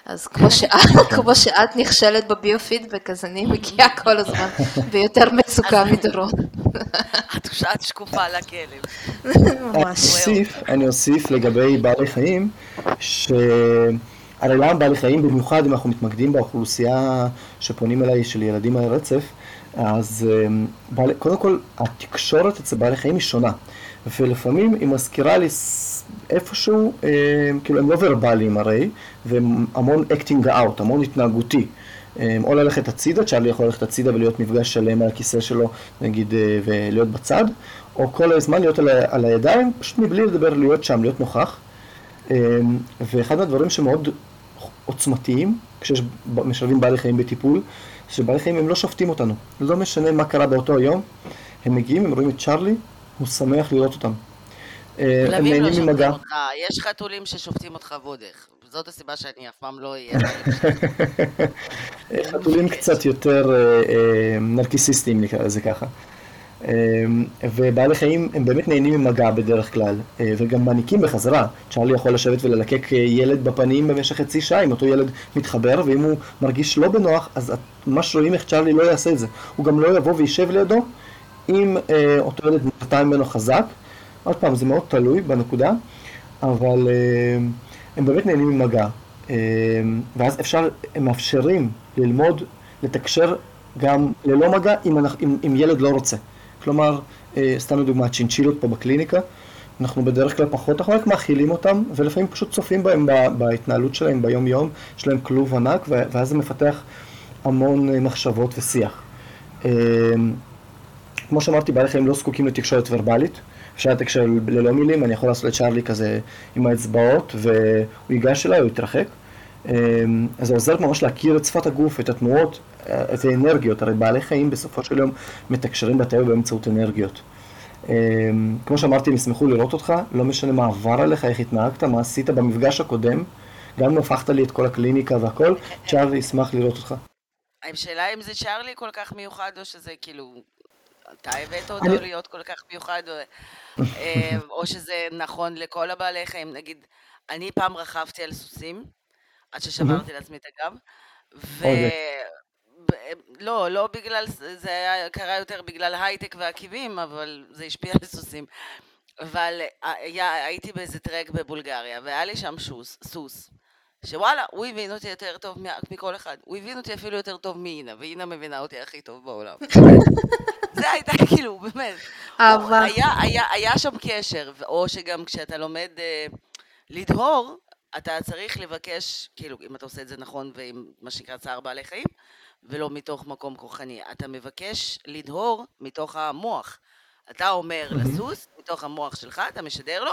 אז כמו שאת, כמו שאת נכשלת בביו-פידבק, אז אני מגיעה כל הזמן ביותר מצוקה מדורון, את שקופה לכלב. ממש. אוסיף, אני אוסיף לגבי בעלי חיים, שהרי למה בעלי חיים, במיוחד אם אנחנו מתמקדים באוכלוסייה שפונים אליי של ילדים על רצף, אז אמ, בעלי, קודם כל התקשורת אצל בעלי חיים היא שונה, ולפעמים היא מזכירה לי איפשהו, אמ, כאילו הם לא ורבליים הרי, והם המון acting out, המון התנהגותי. אמ, או ללכת הצידה, צ'ארלי יכול ללכת הצידה ולהיות מפגש שלם על הכיסא שלו, נגיד, אה, ולהיות בצד, או כל הזמן להיות על, ה- על הידיים, פשוט מבלי לדבר, להיות שם, להיות נוכח. ואחד מהדברים שמאוד עוצמתיים, כשיש ב- משלבים בעלי חיים בטיפול, שבעלי חיים הם לא שופטים אותנו. לא משנה מה קרה באותו היום, הם מגיעים, הם רואים את צ'ארלי, הוא שמח לראות אותם. אה, הם לא נהנים שופטים ממגע. אותך, יש חתולים ששופטים אותך ועוד איך. זאת הסיבה שאני אף פעם לא אהיה. חתולים קצת יותר אה, אה, נרקיסיסטים, נקרא לזה ככה. אה, ובעלי חיים הם באמת נהנים ממגע בדרך כלל, אה, וגם מעניקים בחזרה. צ'ארלי יכול לשבת וללקק אה, ילד בפנים במשך חצי שעה, אם אותו ילד מתחבר, ואם הוא מרגיש לא בנוח, אז ממש רואים איך צ'ארלי לא יעשה את זה. הוא גם לא יבוא וישב לידו, אם אה, אותו ילד נרתע ממנו חזק. עוד פעם, זה מאוד תלוי בנקודה, אבל הם באמת נהנים ממגע. ואז אפשר, הם מאפשרים ללמוד, לתקשר גם ללא מגע אם, אנחנו, אם, אם ילד לא רוצה. כלומר, אה, סתם לדוגמה, צ'ינצ'ילות פה בקליניקה, אנחנו בדרך כלל פחות, אנחנו רק מאכילים אותם, ולפעמים פשוט צופים בהם בהתנהלות שלהם ביום-יום, יש להם כלוב ענק, ואז זה מפתח המון אה, מחשבות ושיח. אה, כמו שאמרתי, בעלי חיים לא זקוקים לתקשורת ורבלית. אפשר לתקשר ללא מילים, אני יכול לעשות לצ'ארלי כזה עם האצבעות, והוא ייגש אליי, הוא יתרחק. אמ, אז זה עוזר ממש להכיר את שפת הגוף, את התנועות, אה, את האנרגיות. הרי בעלי חיים בסופו של יום מתקשרים בטבע באמצעות אנרגיות. אמ, כמו שאמרתי, הם ישמחו לראות אותך, לא משנה מה עבר עליך, איך התנהגת, מה עשית במפגש הקודם, גם אם הפכת לי את כל הקליניקה והכל, צ'ארלי ישמח לראות אותך. השאלה אם זה צ'ארלי כל כך מיוחד, או שזה כאילו... אתה הבאת אותו אני- להיות כל כך מיוחד, או, אה, או שזה נכון לכל הבעלי חיים. נגיד, אני פעם רכבתי על סוסים, עד ששברתי לעצמי את הגב, ו... לא, לא בגלל, זה היה, קרה יותר בגלל הייטק ועקיבים, אבל זה השפיע על סוסים. אבל היה, הייתי באיזה טרק בבולגריה, והיה לי שם שוס, סוס, שוואלה, הוא הבין אותי יותר טוב מכל אחד. הוא הבין אותי אפילו יותר טוב מאינה, ואינה מבינה אותי הכי טוב בעולם. זה הייתה כאילו, באמת. אהבה. היה, היה, היה שם קשר, או שגם כשאתה לומד אה, לדהור, אתה צריך לבקש, כאילו, אם אתה עושה את זה נכון ועם מה שנקרא צער בעלי חיים, ולא מתוך מקום כוחני. אתה מבקש לדהור מתוך המוח. אתה אומר לסוס, מתוך המוח שלך, אתה משדר לו,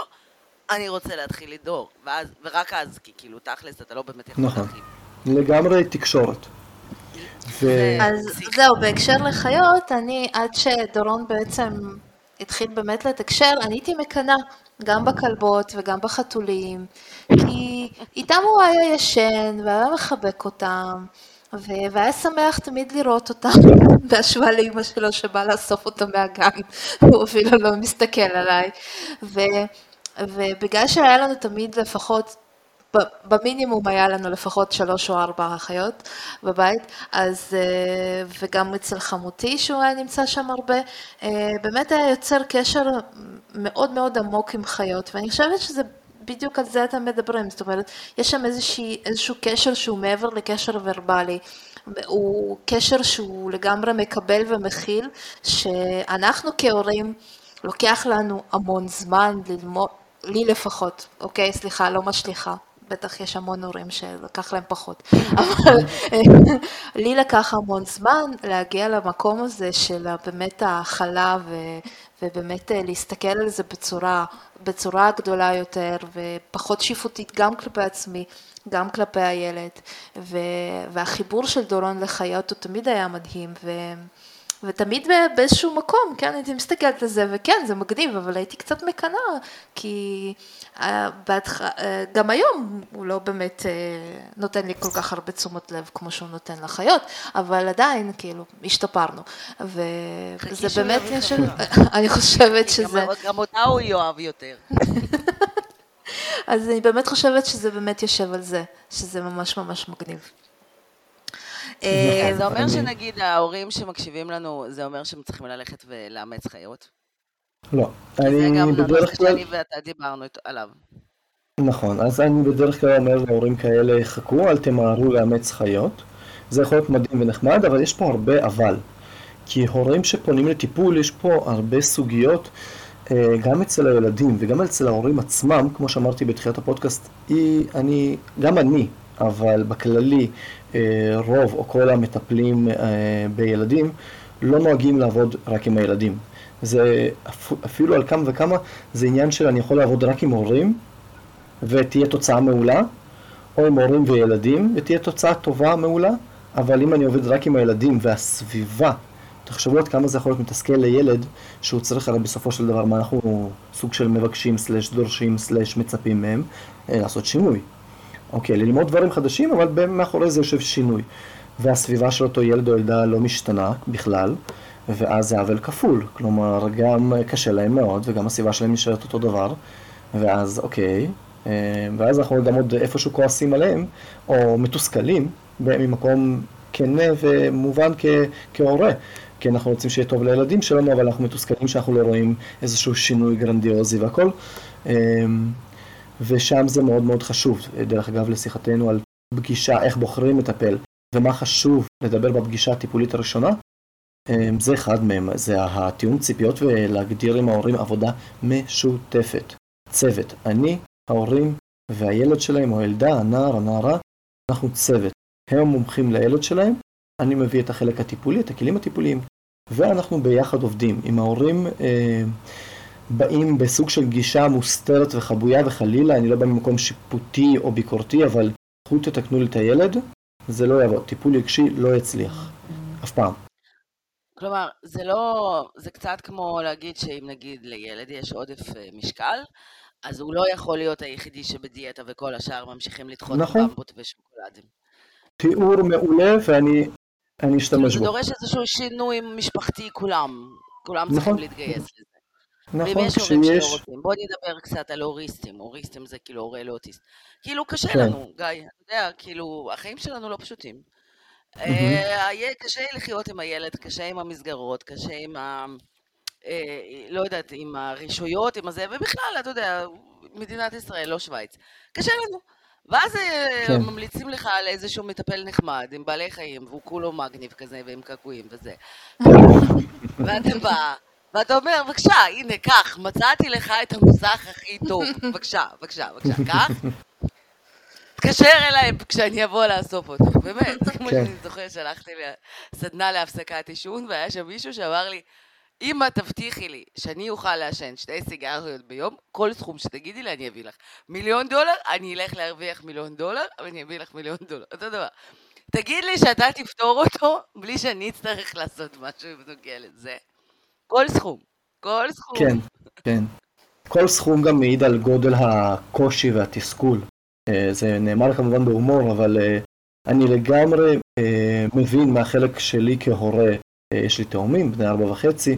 אני רוצה להתחיל לדהור. ואז, ורק אז, כי כאילו, תכלס, אתה לא באמת יכול נכון. להתחיל. לגמרי תקשורת. ו... אז זהו, בהקשר לחיות, אני, עד שדורון בעצם התחיל באמת לתקשר, אני הייתי מקנאה, גם בכלבות וגם בחתולים, כי איתם הוא היה ישן, והיה מחבק אותם, והיה שמח תמיד לראות אותם, בהשוואה לאימא שלו שבאה לאסוף אותם מהגן, הוא אפילו לא מסתכל עליי. ו- ובגלל שהיה לנו תמיד לפחות במינימום היה לנו לפחות שלוש או ארבע אחיות בבית, אז, אה, וגם אצל חמותי שהוא היה נמצא שם הרבה, אה, באמת היה יוצר קשר מאוד מאוד עמוק עם חיות, ואני חושבת שזה בדיוק על זה אתם מדברים, זאת אומרת, יש שם איזושהי, איזשהו קשר שהוא מעבר לקשר ורבלי. הוא קשר שהוא לגמרי מקבל ומכיל, שאנחנו כהורים, לוקח לנו המון זמן ללמוד, לי לפחות, אוקיי? סליחה, לא משליכה. בטח יש המון הורים שלקח להם פחות. אבל לי לקח המון זמן להגיע למקום הזה של באמת ההכלה ובאמת להסתכל על זה בצורה, בצורה גדולה יותר ופחות שיפוטית גם כלפי עצמי, גם כלפי הילד. והחיבור של דורון לחיות הוא תמיד היה מדהים. ו... ותמיד באיזשהו מקום, כן, הייתי מסתכלת על זה, וכן, זה מגניב, אבל הייתי קצת מקנאה, כי אה, אה, גם היום הוא לא באמת אה, נותן לי כל כך הרבה תשומת לב כמו שהוא נותן לחיות, אבל עדיין, כאילו, השתפרנו. וזה באמת, יש... אני חושבת שזה... גם אותה הוא יאהב יותר. אז אני באמת חושבת שזה באמת יושב על זה, שזה ממש ממש מגניב. אה, זה אומר שנגיד ההורים שמקשיבים לנו, זה אומר שהם צריכים ללכת ולאמץ חיות? לא. זה גם הנושא שאני ואתה דיברנו עליו. נכון, אז אני בדרך כלל אומר להורים כאלה, חכו, אל תמהרו לאמץ חיות. זה יכול להיות מדהים ונחמד, אבל יש פה הרבה אבל. כי הורים שפונים לטיפול, יש פה הרבה סוגיות, אה, גם אצל הילדים וגם אצל ההורים עצמם, כמו שאמרתי בתחילת הפודקאסט, היא, אני, גם אני, אבל בכללי רוב או כל המטפלים אה, בילדים לא נוהגים לעבוד רק עם הילדים. זה אפילו על כמה וכמה, זה עניין של אני יכול לעבוד רק עם הורים ותהיה תוצאה מעולה, או עם הורים וילדים ותהיה תוצאה טובה, מעולה, אבל אם אני עובד רק עם הילדים והסביבה, תחשבו עד כמה זה יכול להיות מתסכל לילד שהוא צריך הרי בסופו של דבר מה אנחנו סוג של מבקשים סלש דורשים סלש מצפים מהם אה, לעשות שינוי. אוקיי, ללמוד דברים חדשים, אבל מאחורי זה יושב שינוי. והסביבה של אותו ילד או ילדה לא משתנה בכלל, ואז זה עוול כפול. כלומר, גם קשה להם מאוד, וגם הסביבה שלהם נשארת אותו דבר, ואז אוקיי, אה, ואז אנחנו גם עוד איפשהו כועסים עליהם, או מתוסכלים, ממקום כנה ומובן כ- כהורה. כי אנחנו רוצים שיהיה טוב לילדים שלנו, אבל אנחנו מתוסכלים שאנחנו לא רואים איזשהו שינוי גרנדיוזי והכל. ושם זה מאוד מאוד חשוב. דרך אגב, לשיחתנו על פגישה, איך בוחרים מטפל, ומה חשוב לדבר בפגישה הטיפולית הראשונה, אמ, זה אחד מהם, זה התיאום ציפיות ולהגדיר עם ההורים עבודה משותפת. צוות. אני, ההורים והילד שלהם, או הילדה, הנער, הנערה, אנחנו צוות. הם המומחים לילד שלהם, אני מביא את החלק הטיפולי, את הכלים הטיפוליים, ואנחנו ביחד עובדים. עם ההורים אה, באים בסוג של גישה מוסתרת וחבויה, וחלילה, אני לא בא ממקום שיפוטי או ביקורתי, אבל קחו תתקנו לי את הילד, זה לא יעבוד. טיפול רגשי לא יצליח. אף פעם. כלומר, זה לא, זה קצת כמו להגיד שאם נגיד לילד יש עודף אה, משקל, אז הוא לא יכול להיות היחידי שבדיאטה וכל השאר ממשיכים לדחות נכון. במבות ושוקולדים. תיאור מעולה ואני אני אשתמש בו. זה דורש איזשהו שינוי משפחתי כולם, כולם נכון. צריכים להתגייס לזה. נכון, ואם יש הורים שלא רוצים, בוא נדבר קצת על אוריסטים, אוריסטים זה כאילו הורה לאוטיסט. כאילו קשה כן. לנו, גיא, אתה יודע, כאילו, החיים שלנו לא פשוטים. אה, יהיה קשה לחיות עם הילד, קשה עם המסגרות, קשה עם ה... אה, לא יודעת, עם הרישויות, עם הזה, ובכלל, אתה יודע, מדינת ישראל, לא שווייץ. קשה לנו. ואז אה, כן. ממליצים לך על איזשהו מטפל נחמד, עם בעלי חיים, והוא כולו מגניב כזה, ועם קעקועים וזה. ואתה בא, ואתה אומר, בבקשה, הנה, קח, מצאתי לך את המוסך הכי טוב. בבקשה, בבקשה, בבקשה, קח. תתקשר אליי כשאני אבוא לאסוף אותו, באמת. כמו כן. שאני זוכרת שהלכתי לסדנה להפסקת עישון, והיה שם מישהו שאמר לי, אם את תבטיחי לי שאני אוכל לעשן שתי סיגריות ביום, כל סכום שתגידי לי אני אביא לך. מיליון דולר, אני אלך להרוויח מיליון דולר, ואני אביא לך מיליון דולר. אותו דבר. תגיד לי שאתה תפתור אותו בלי שאני אצטרך לעשות משהו בנוגע לזה. כל סכום. כל סכום. כן, כן. כל סכום גם מעיד על גודל הקושי והתסכול. אה, זה נאמר כמובן בהומור, אבל אה, אני לגמרי אה, מבין מהחלק שלי כהורה, יש לי תאומים, בני ארבע וחצי,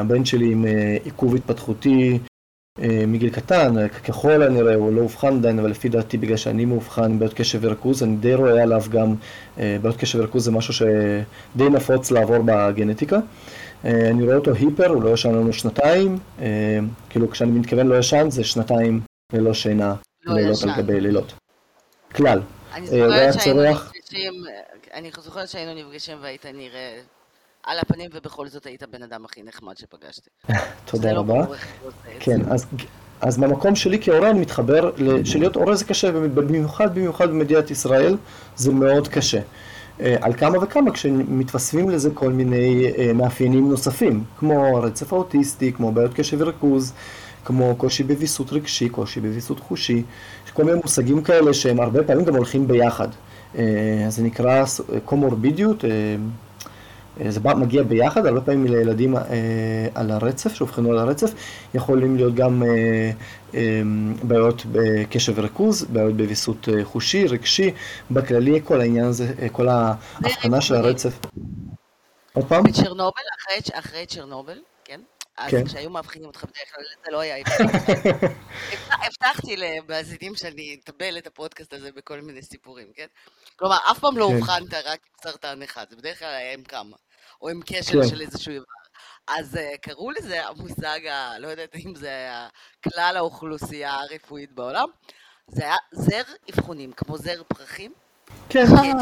הבן שלי עם עיכוב התפתחותי מגיל קטן, ככל הנראה הוא לא אובחן עדיין, אבל לפי דעתי בגלל שאני מאובחן עם בעיות קשב וריכוז, אני די רואה עליו גם, בעיות קשב וריכוז זה משהו שדי נפוץ לעבור בגנטיקה. אה, אני רואה אותו היפר, הוא לא ישן לנו שנתיים, אה, כאילו כשאני מתכוון לא ישן זה שנתיים ללא שינה, לא לילות על גבי לילות. כלל. אני אה, זוכרת שהיינו נפגשים, אני זוכרת שהיינו נפגשים והיית נראה על הפנים, ובכל זאת היית הבן אדם הכי נחמד שפגשתי. תודה לא רבה. כן, אז, אז מהמקום שלי כהורה אני מתחבר, שלהיות הורה זה קשה, במיוחד במיוחד במדינת ישראל זה מאוד קשה. אה, על כמה וכמה כשמתווספים לזה כל מיני אה, מאפיינים נוספים, כמו הרצף האוטיסטי, כמו בעיות קשב וריכוז, כמו קושי בוויסות רגשי, קושי בוויסות חושי, כל מיני מושגים כאלה שהם הרבה פעמים גם הולכים ביחד. אה, זה נקרא קומורבידיות, זה בא, מגיע ביחד, הרבה פעמים לילדים אה, על הרצף, שאובחנו על הרצף, יכולים להיות גם אה, אה, בעיות בקשב וריכוז, בעיות בוויסות אה, חושי, רגשי, בכללי כל העניין הזה, אה, כל ההבחנה של. הרצף. עוד פעם? בצ'רנובל, אחרי, אחרי צ'רנובל, כן? אז כן. כשהיו מאבחנים אותך בדרך כלל, זה לא היה. הבטחתי למאזינים שאני אטבל את הפודקאסט הזה בכל מיני סיפורים, כן? כלומר, אף פעם לא כן. אובחנת רק עם סרטן אחד, זה בדרך כלל היה עם כמה, או עם כשל כן. של איזשהו איבר. אז אה, קראו לזה המושג, ה- לא יודעת אם זה היה כלל האוכלוסייה הרפואית בעולם, זה היה זר אבחונים, כמו זר פרחים, כן, אה.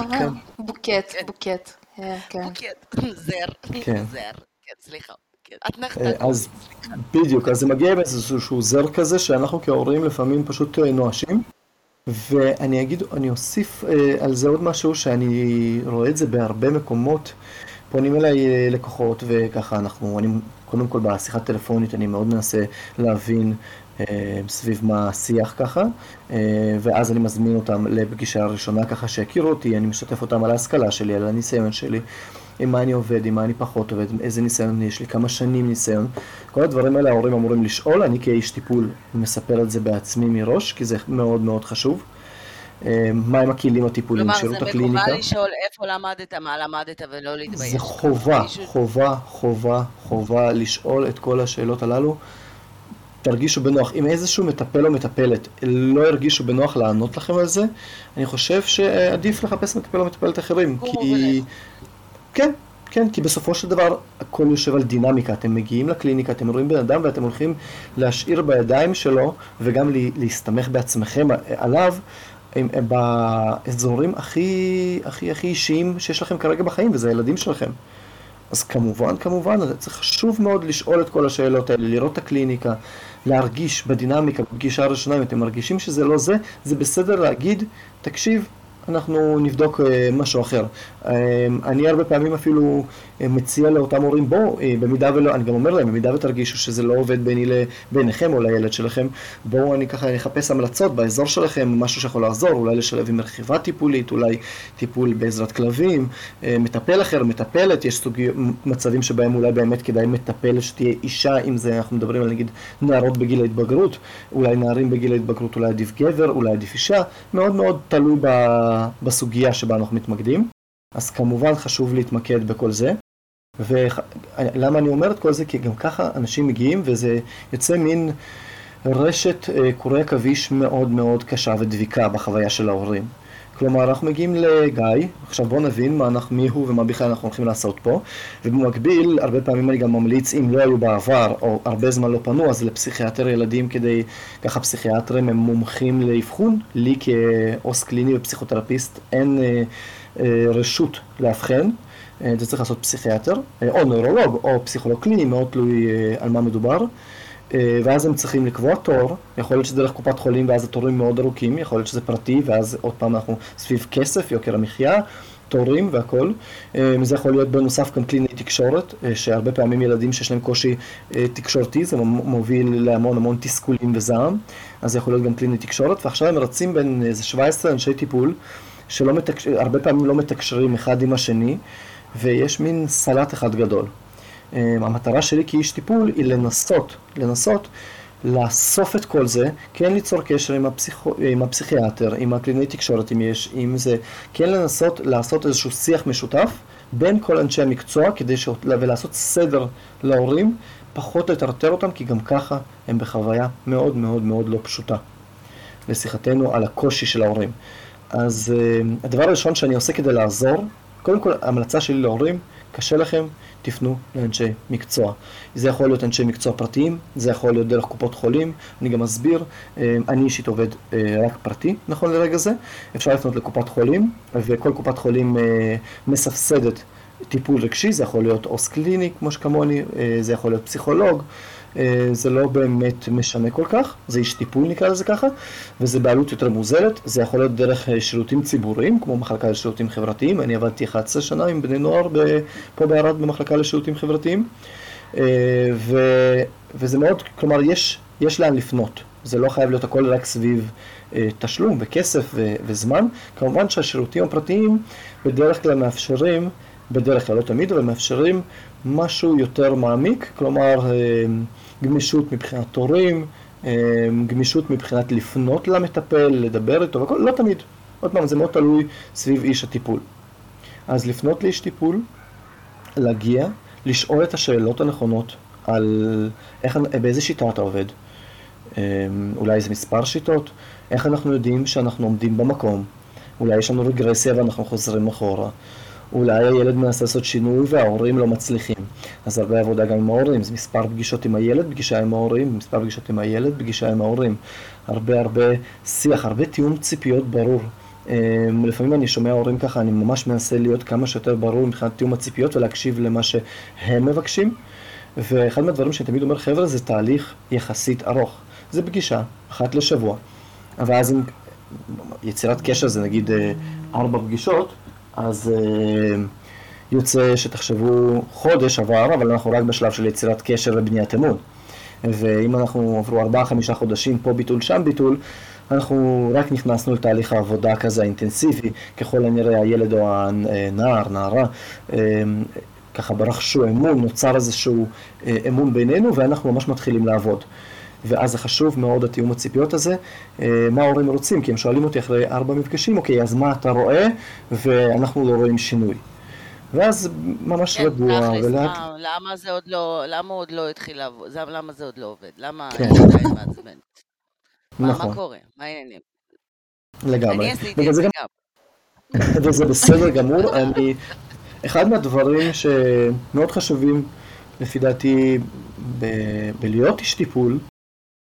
בוקט, כן. בוקט. אה, כן. בוקט, זר, כן. זר, כן, סליחה. אה, אז בדיוק, אז זה מגיע עם איזשהו זר כזה שאנחנו כהורים לפעמים פשוט אה, נואשים. ואני אגיד, אני אוסיף אה, על זה עוד משהו שאני רואה את זה בהרבה מקומות. פונים אליי אה, לקוחות וככה אנחנו, אני קודם כל בשיחת טלפונית אני מאוד מנסה להבין אה, סביב מה השיח ככה, אה, ואז אני מזמין אותם לפגישה ראשונה ככה שיכירו אותי, אני משתף אותם על ההשכלה שלי, על הניסיון שלי, עם מה אני עובד, עם מה אני פחות עובד, איזה ניסיון יש לי, כמה שנים ניסיון. כל הדברים האלה ההורים אמורים לשאול, אני כאיש טיפול מספר את זה בעצמי מראש, כי זה מאוד מאוד חשוב. אה, מהם הכלים הטיפוליים, כלומר, שירות זה הקליניקה. מקובל לשאול איפה למדת, מה למדת, ולא להתבייש. זה חובה, חובה, חובה, חובה לשאול את כל השאלות הללו. תרגישו בנוח. אם איזשהו מטפל או מטפלת לא ירגישו בנוח לענות לכם על זה, אני חושב שעדיף לחפש מטפל או מטפלת אחרים. כי... כן, כן, כי בסופו של דבר הכל יושב על דינמיקה. אתם מגיעים לקליניקה, אתם רואים בן אדם ואתם הולכים להשאיר בידיים שלו וגם לה- להסתמך בעצמכם עליו. הם, הם באזורים הכי, הכי, הכי אישיים שיש לכם כרגע בחיים, וזה הילדים שלכם. אז כמובן, כמובן, זה חשוב מאוד לשאול את כל השאלות האלה, לראות את הקליניקה, להרגיש בדינמיקה, בפגישה הראשונה, אם אתם מרגישים שזה לא זה, זה בסדר להגיד, תקשיב, אנחנו נבדוק אה, משהו אחר. אה, אני הרבה פעמים אפילו מציע לאותם הורים, בואו, אה, במידה ולא, אני גם אומר להם, במידה ותרגישו שזה לא עובד ביני לביניכם או לילד שלכם, בואו אני ככה אחפש המלצות באזור שלכם, משהו שיכול לעזור, אולי לשלב עם רכיבה טיפולית, אולי טיפול בעזרת כלבים, אה, מטפל אחר, מטפלת, יש סוגי מצבים שבהם אולי באמת כדאי מטפל שתהיה אישה, אם זה, אנחנו מדברים על נגיד נערות בגיל ההתבגרות, אולי נערים בגיל ההתבגרות, אולי עדיף גבר, אולי עדיף אישה, מאוד מאוד תלוי בסוגיה שבה אנחנו מתמקדים. אז כמובן חשוב להתמקד בכל זה. ולמה אני אומר את כל זה? כי גם ככה אנשים מגיעים וזה יוצא מין רשת אה, קורי עכביש מאוד מאוד קשה ודביקה בחוויה של ההורים. כלומר, אנחנו מגיעים לגיא, עכשיו בואו נבין מה אנחנו, מי הוא ומה בכלל אנחנו הולכים לעשות פה, ובמקביל, הרבה פעמים אני גם ממליץ, אם לא היו בעבר, או הרבה זמן לא פנו, אז לפסיכיאטר ילדים כדי, ככה פסיכיאטרים הם מומחים לאבחון, לי כעוס קליני ופסיכותרפיסט אין אה, אה, רשות לאבחן. אה, זה צריך לעשות פסיכיאטר, אה, או נוירולוג, או פסיכולוג קליני, מאוד תלוי אה, על מה מדובר. אה, ואז הם צריכים לקבוע תור, יכול להיות שזה דרך קופת חולים ואז התורים מאוד ארוכים, יכול להיות שזה פרטי ואז עוד פעם אנחנו סביב כסף, יוקר המחיה, תורים והכל. אה, זה יכול להיות בנוסף גם קליני תקשורת, אה, שהרבה פעמים ילדים שיש להם קושי אה, תקשורתי, זה מוביל להמון המון תסכולים וזעם, אז זה יכול להיות גם קליני תקשורת, ועכשיו הם רצים בין איזה 17 אנשי טיפול, שלא מתקש... פעמים לא מתקשרים אחד עם השני, ויש מין סלט אחד גדול. Um, המטרה שלי כאיש טיפול היא לנסות, לנסות לאסוף את כל זה, כן ליצור קשר עם, הפסיכו, עם הפסיכיאטר, עם הקלינאי תקשורת אם יש, עם זה, כן לנסות לעשות איזשהו שיח משותף בין כל אנשי המקצוע כדי ש... ולעשות סדר להורים, פחות לטרטר אותם, כי גם ככה הם בחוויה מאוד מאוד מאוד לא פשוטה. לשיחתנו על הקושי של ההורים. אז uh, הדבר הראשון שאני עושה כדי לעזור, קודם כל המלצה שלי להורים, קשה לכם, תפנו לאנשי מקצוע. זה יכול להיות אנשי מקצוע פרטיים, זה יכול להיות דרך קופות חולים, אני גם אסביר, אני אישית עובד רק פרטי נכון לרגע זה, אפשר לפנות לקופת חולים, וכל קופת חולים מסבסדת טיפול רגשי, זה יכול להיות עו"ס קליני כמו שכמוני, אה, זה יכול להיות פסיכולוג, אה, זה לא באמת משנה כל כך, זה איש טיפול נקרא לזה ככה, וזה בעלות יותר מוזלת, זה יכול להיות דרך אה, שירותים ציבוריים, כמו מחלקה לשירותים חברתיים, אני עבדתי 11 שנה עם בני נוער פה בערד במחלקה לשירותים חברתיים, ו, וזה מאוד, כלומר יש, יש לאן לפנות, זה לא חייב להיות הכל רק סביב תשלום וכסף ו, וזמן, כמובן שהשירותים הפרטיים בדרך כלל מאפשרים בדרך כלל, לא תמיד, אבל מאפשרים משהו יותר מעמיק, כלומר אה, גמישות מבחינת תורים, אה, גמישות מבחינת לפנות למטפל, לדבר איתו, והכל, לא תמיד. עוד פעם, זה מאוד תלוי סביב איש הטיפול. אז לפנות לאיש טיפול, להגיע, לשאול את השאלות הנכונות על איך, באיזה שיטה אתה עובד, אה, אולי איזה מספר שיטות, איך אנחנו יודעים שאנחנו עומדים במקום, אולי יש לנו רגרסיה ואנחנו חוזרים אחורה. אולי הילד מנסה לעשות שינוי וההורים לא מצליחים. אז הרבה עבודה גם עם ההורים, זה מספר פגישות עם הילד, פגישה עם ההורים, מספר פגישות עם הילד, פגישה עם ההורים. הרבה הרבה שיח, הרבה תיאום ציפיות ברור. אמ, לפעמים אני שומע הורים ככה, אני ממש מנסה להיות כמה שיותר ברור מבחינת תיאום הציפיות ולהקשיב למה שהם מבקשים. ואחד מהדברים שאני תמיד אומר, חבר'ה, זה תהליך יחסית ארוך. זה פגישה, אחת לשבוע. ואז עם יצירת קשר זה נגיד אה, ארבע פגישות, אז uh, יוצא שתחשבו חודש עבר, אבל אנחנו רק בשלב של יצירת קשר ובניית אמון. ואם אנחנו עברו ארבעה, חמישה חודשים, פה ביטול, שם ביטול, אנחנו רק נכנסנו לתהליך העבודה כזה אינטנסיבי, ככל הנראה הילד או הנער, נערה, אה, ככה ברכשו אמון, נוצר איזשהו אה, אמון בינינו ואנחנו ממש מתחילים לעבוד. ואז זה חשוב מאוד התיאום הציפיות הזה, אה, מה ההורים רוצים, כי הם שואלים אותי אחרי ארבע מפגשים, אוקיי, אז מה אתה רואה, ואנחנו לא רואים שינוי. ואז ממש כן, רגוע, ולאט... למה זה עוד לא, למה עוד לא התחיל לעבוד, למה זה עוד לא עובד, למה כן. עדיין מעצבן? נכון. מה קורה, מה העניינים? לגמרי. אני עשיתי את זה גם. וזה בסדר גמור, אני... אחד מהדברים שמאוד חשובים, לפי דעתי, ב... בלהיות איש טיפול,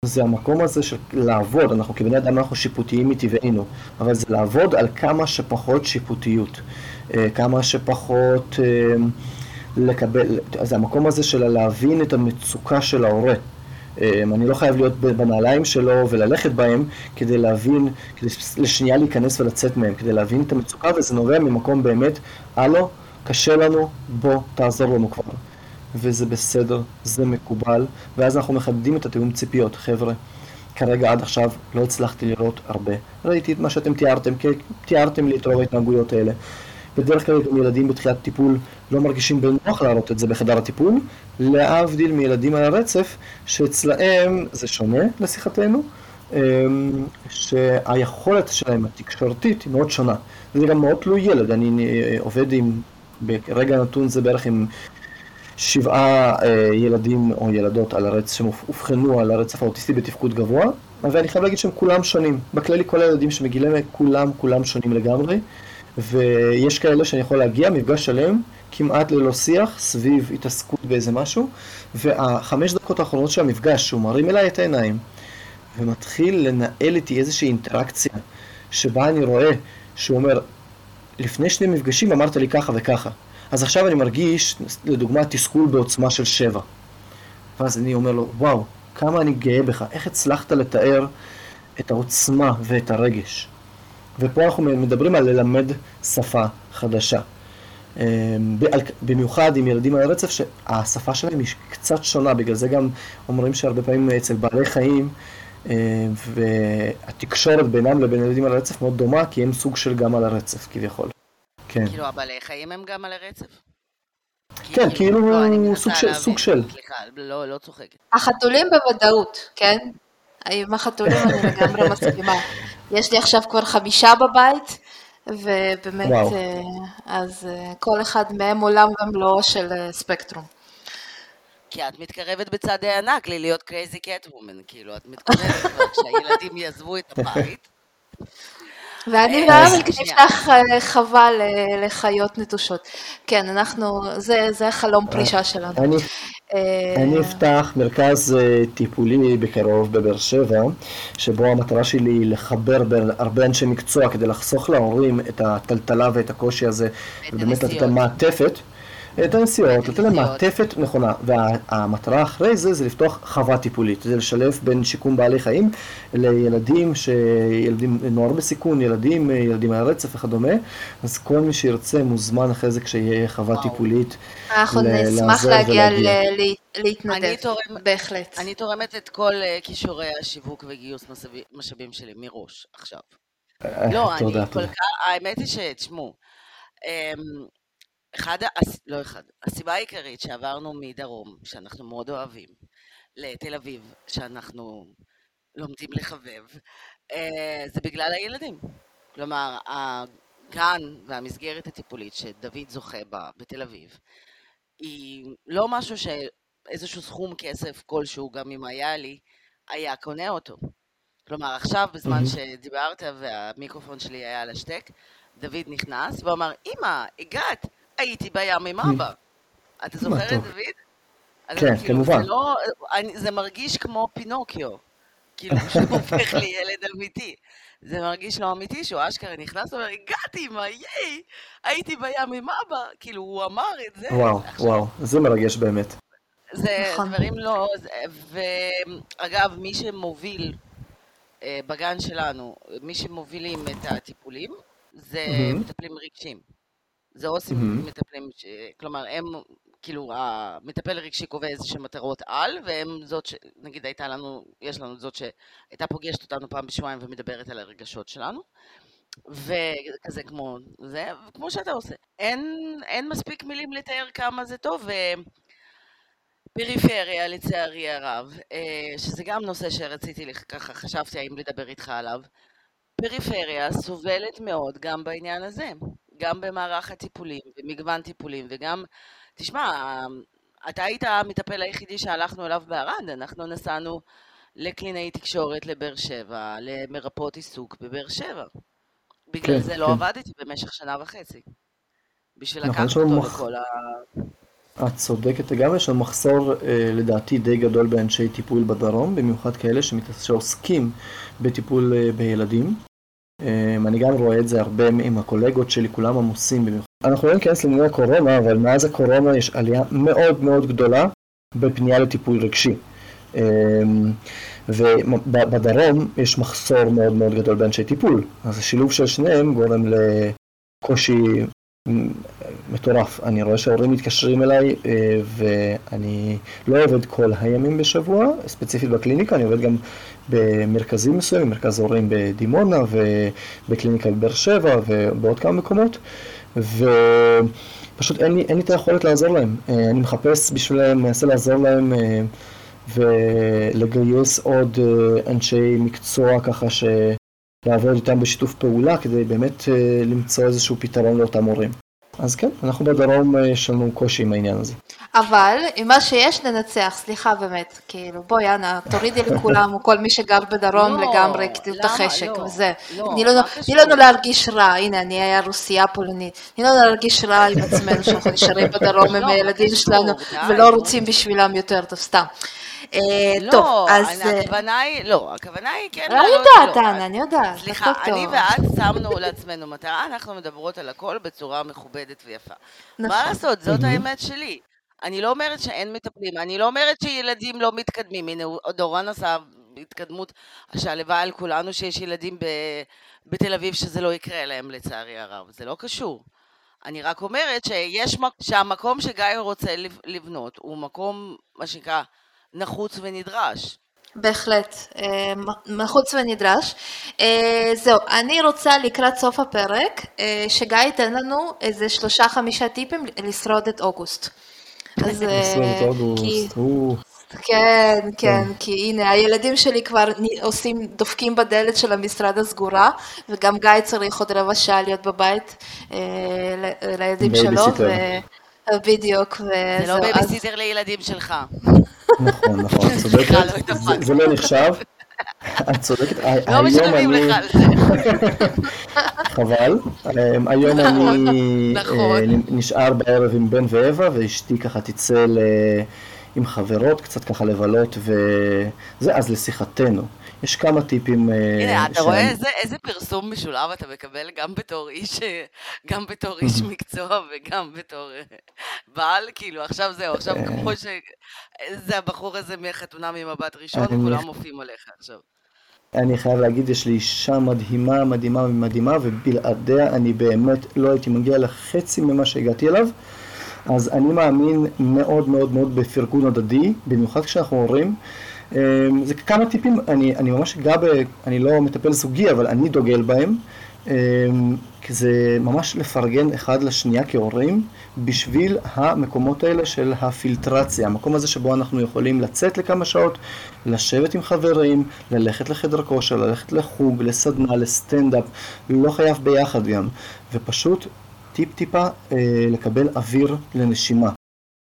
זה המקום הזה של לעבוד, אנחנו כבני אדם אנחנו שיפוטיים מטבענו, אבל זה לעבוד על כמה שפחות שיפוטיות, אה, כמה שפחות אה, לקבל, זה המקום הזה של להבין את המצוקה של ההורה. אה, אני לא חייב להיות בנעליים שלו וללכת בהם כדי להבין, כדי לשנייה להיכנס ולצאת מהם, כדי להבין את המצוקה, וזה נובע ממקום באמת, הלו, קשה לנו, בוא, תעזור לנו כבר. וזה בסדר, זה מקובל, ואז אנחנו מחדדים את התיאום ציפיות. חבר'ה, כרגע עד עכשיו לא הצלחתי לראות הרבה. ראיתי את מה שאתם תיארתם, כי תיארתם לי את רוב ההתנהגויות האלה. בדרך כלל גם ילדים בתחילת טיפול לא מרגישים בנוח להראות את זה בחדר הטיפול, להבדיל מילדים על הרצף, שאצלהם זה שונה לשיחתנו, אמ, שהיכולת שלהם התקשורתית היא מאוד שונה. זה גם מאוד תלוי ילד, אני עובד עם, ברגע נתון זה בערך עם שבעה אה, ילדים או ילדות על הרצף, שאובחנו על הרצף האוטיסטי בתפקוד גבוה, ואני חייב להגיד שהם כולם שונים. בכללי כל הילדים שמגיעים כולם, כולם שונים לגמרי, ויש כאלה שאני יכול להגיע, מפגש שלם, כמעט ללא שיח, סביב התעסקות באיזה משהו, והחמש דקות האחרונות של המפגש, שהוא מרים אליי את העיניים, ומתחיל לנהל איתי איזושהי אינטראקציה, שבה אני רואה שהוא אומר, לפני שני מפגשים אמרת לי ככה וככה. אז עכשיו אני מרגיש, לדוגמה, תסכול בעוצמה של שבע. ואז אני אומר לו, וואו, כמה אני גאה בך, איך הצלחת לתאר את העוצמה ואת הרגש. ופה אנחנו מדברים על ללמד שפה חדשה. אמ, במיוחד עם ילדים על הרצף, שהשפה שלהם היא קצת שונה, בגלל זה גם אומרים שהרבה פעמים אצל בעלי חיים, אמ, והתקשורת בינם לבין ילדים על הרצף מאוד דומה, כי הם סוג של גם על הרצף כביכול. כן. כאילו הבעלי חיים הם גם על הרצף? כן, כאילו הוא סוג של. סליחה, לא, לא צוחקת. החתולים בוודאות, כן? עם החתולים אני לגמרי מסכימה. יש לי עכשיו כבר חמישה בבית, ובאמת, אה, אז אה, כל אחד מהם עולם ומלואו של אה, ספקטרום. כי את מתקרבת בצעדי ענק ללהיות crazy cat woman, כאילו, את מתקרבת כבר כשהילדים יעזבו את הבית. ואני גם נפתח אה, חווה לחיות נטושות. כן, אנחנו, זה, זה החלום פרישה שלנו. אה, אני אפתח מרכז אה, טיפולי בקרוב בבאר שבע, שבו המטרה שלי היא לחבר בין הרבה אנשי מקצוע כדי לחסוך להורים את הטלטלה ואת הקושי הזה, ובאמת לתת. להם מעטפת. את הנסיעות, לתת להם הנסיעות. מעטפת נכונה, והמטרה אחרי זה זה לפתוח חווה טיפולית, זה לשלב בין שיקום בעלי חיים לילדים, שילדים, נוער בסיכון, ילדים, ילדים על הרצף וכדומה, אז כל מי שירצה מוזמן אחרי זה כשיהיה חווה וואו. טיפולית. אנחנו ל- נשמח להגיע ולהגיע. ל- ל- להתנדב, בהחלט. אני תורמת את כל אה, כישורי השיווק וגיוס משאבי- משאבים שלי מראש, עכשיו. לא, אני כל. כך, האמת היא שתשמעו, אמ, אחד, לא אחד, הסיבה העיקרית שעברנו מדרום, שאנחנו מאוד אוהבים, לתל אביב, שאנחנו לומדים לחבב, אה, זה בגלל הילדים. כלומר, הגן והמסגרת הטיפולית שדוד זוכה בה בתל אביב, היא לא משהו שאיזשהו סכום כסף כלשהו, גם אם היה לי, היה קונה אותו. כלומר, עכשיו, בזמן. שדיברת והמיקרופון שלי היה על השטק, דוד נכנס ואמר, אמא, הגעת, הייתי בים עם אבא. אתה זוכר את. דוד? כן, כאילו, כמובן. זה, לא, זה מרגיש כמו פינוקיו, כאילו, שהוא הופך לי ילד אמיתי. זה מרגיש לא אמיתי, שהוא אשכרה נכנס ואומר, הגעתי, מה ייי, הייתי בים עם אבא. כאילו, הוא אמר את זה. וואו, וואו, זה מרגש באמת. זה נכון. דברים לא... ואגב, מי שמוביל אה, בגן שלנו, מי שמובילים את הטיפולים, זה. מטפלים רגשיים. זה עו"סים מהמם. מטפלים, ש- כלומר, הם, כאילו, המטפל הרגשי קובע איזה שהן מטרות על, והם זאת ש... נגיד הייתה לנו, יש לנו זאת שהייתה פוגשת אותנו פעם בשבועיים ומדברת על הרגשות שלנו. וכזה כמו זה, כמו שאתה עושה. אין, אין מספיק מילים לתאר כמה זה טוב, ופריפריה לצערי הרב, אה, שזה גם נושא שרציתי, ככה חשבתי האם לדבר איתך עליו. פריפריה סובלת מאוד גם בעניין הזה, גם במערך הטיפולים, במגוון טיפולים, וגם, תשמע, אתה היית המטפל היחידי שהלכנו אליו בערד, אנחנו נסענו לקלינאי תקשורת לבאר שבע, למרפאות עיסוק בבאר שבע. בגלל כן, זה לא כן. עבדתי במשך שנה וחצי. בשביל נכון, לקחת אותו מח- לכל ה... את צודקת לגמרי, יש לנו מחסור אה, לדעתי די גדול באנשי טיפול בדרום, במיוחד כאלה שעוסקים בטיפול אה, בילדים. אה, אני גם רואה את זה הרבה עם הקולגות שלי, כולם עמוסים במיוחד. אנחנו לא ניכנס לענייני הקורונה, אבל מאז הקורונה יש עלייה מאוד מאוד גדולה בפנייה לטיפול רגשי. אה, ובדרום יש מחסור מאוד מאוד גדול באנשי טיפול, אז השילוב של שניהם גורם לקושי מטורף. אני רואה שההורים מתקשרים אליי אה, ואני לא עובד כל הימים בשבוע, ספציפית בקליניקה, אני עובד גם במרכזים מסוימים, מרכז הורים בדימונה ובקליניקה בבאר שבע ובעוד כמה מקומות, ופשוט אין לי, אין לי את היכולת לעזור להם. אה, אני מחפש בשבילם, מנסה לעזור להם אה, ולגייס עוד אה, אנשי מקצוע ככה ש... לעבוד איתם בשיתוף פעולה כדי באמת למצוא איזשהו פתרון לאותם הורים. אז כן, אנחנו בדרום אה, יש לנו קושי עם העניין הזה. אבל עם מה שיש ננצח, סליחה באמת, כאילו בואי אנה, תורידי לכולם, כל מי שגר בדרום לא, לגמרי, כאילו את? החשק לא, וזה. לא, תני לנו- תני קשור? לנו להרגיש רע, הנה אני היה רוסייה פולנית, תני לנו להרגיש רע עם עצמנו שאנחנו נשארים בדרום עם לא, מה הילדים? שלנו ולא. רוצים בשבילם יותר טוב, סתם. אה, לא, טוב, אז... אני- אה, הכוונה היא, לא, הכוונה היא כן... אני לעלות, יודעת, לא, אנה, אני יודעת. סליחה, אני. ואת שמנו לעצמנו מטרה, אנחנו מדברות על הכל בצורה מכובדת ויפה. מה נכון. לעשות, זאת. האמת שלי. אני לא אומרת שאין מטפלים, אני לא אומרת שילדים לא מתקדמים. הנה, דורון עשה התקדמות שהלוואי על כולנו שיש ילדים ב, בתל אביב שזה לא יקרה להם, לצערי הרב. זה לא קשור. אני רק אומרת שיש מק... שהמקום שגיא רוצה לב- לבנות הוא מקום, מה שנקרא, נחוץ ונדרש. בהחלט, אה, מחוץ ונדרש. אה, זהו, אני רוצה לקראת סוף הפרק, אה, שגיא ייתן לנו איזה שלושה חמישה טיפים לשרוד את אוגוסט. אז את אוגוסט, הוא... כן, כן, כי הנה הילדים שלי כבר עושים, דופקים בדלת של המשרד הסגורה, וגם גיא צריך עוד רבע שעה להיות בבית לילדים שלו, בדיוק, זה לא אז בייביסיטר לילדים שלך. נכון, נכון, את צודקת, לא זה- לא נחשב. את צודקת, לא משלמים אני... לך על זה. חבל. אמ, היום נכון, אני נכון. אה, נשאר בערב עם בן ואווה, ואשתי ככה תצא. עם חברות, קצת ככה לבלות וזה, אז לשיחתנו. יש כמה טיפים... אה, הנה, אתה רואה איזה, איזה פרסום משולב אתה מקבל גם בתור איש, גם בתור איש מקצוע וגם בתור אה, בעל, כאילו עכשיו זהו, עכשיו כמו שזה הבחור הזה מחתונה ממבט ראשון, כולם מופיעים עליך עכשיו. אני חייב להגיד, יש לי אישה מדהימה, מדהימה מדהימה, ובלעדיה אני באמת לא הייתי מגיע לחצי ממה שהגעתי אליו. אז אני מאמין מאוד מאוד מאוד בפרגון הדדי, במיוחד כשאנחנו הורים. אמ, זה כמה טיפים, אני, אני ממש אגע ב... אני לא מטפל זוגי, אבל אני דוגל בהם. אמ, כי זה ממש לפרגן אחד לשנייה כהורים בשביל המקומות האלה של הפילטרציה, המקום הזה שבו אנחנו יכולים לצאת לכמה שעות, לשבת עם חברים, ללכת לחדר כושר, ללכת לחוג, לסדנה, לסטנדאפ, לא חייב ביחד גם, ופשוט טיפ-טיפה אה, לקבל אוויר לנשימה.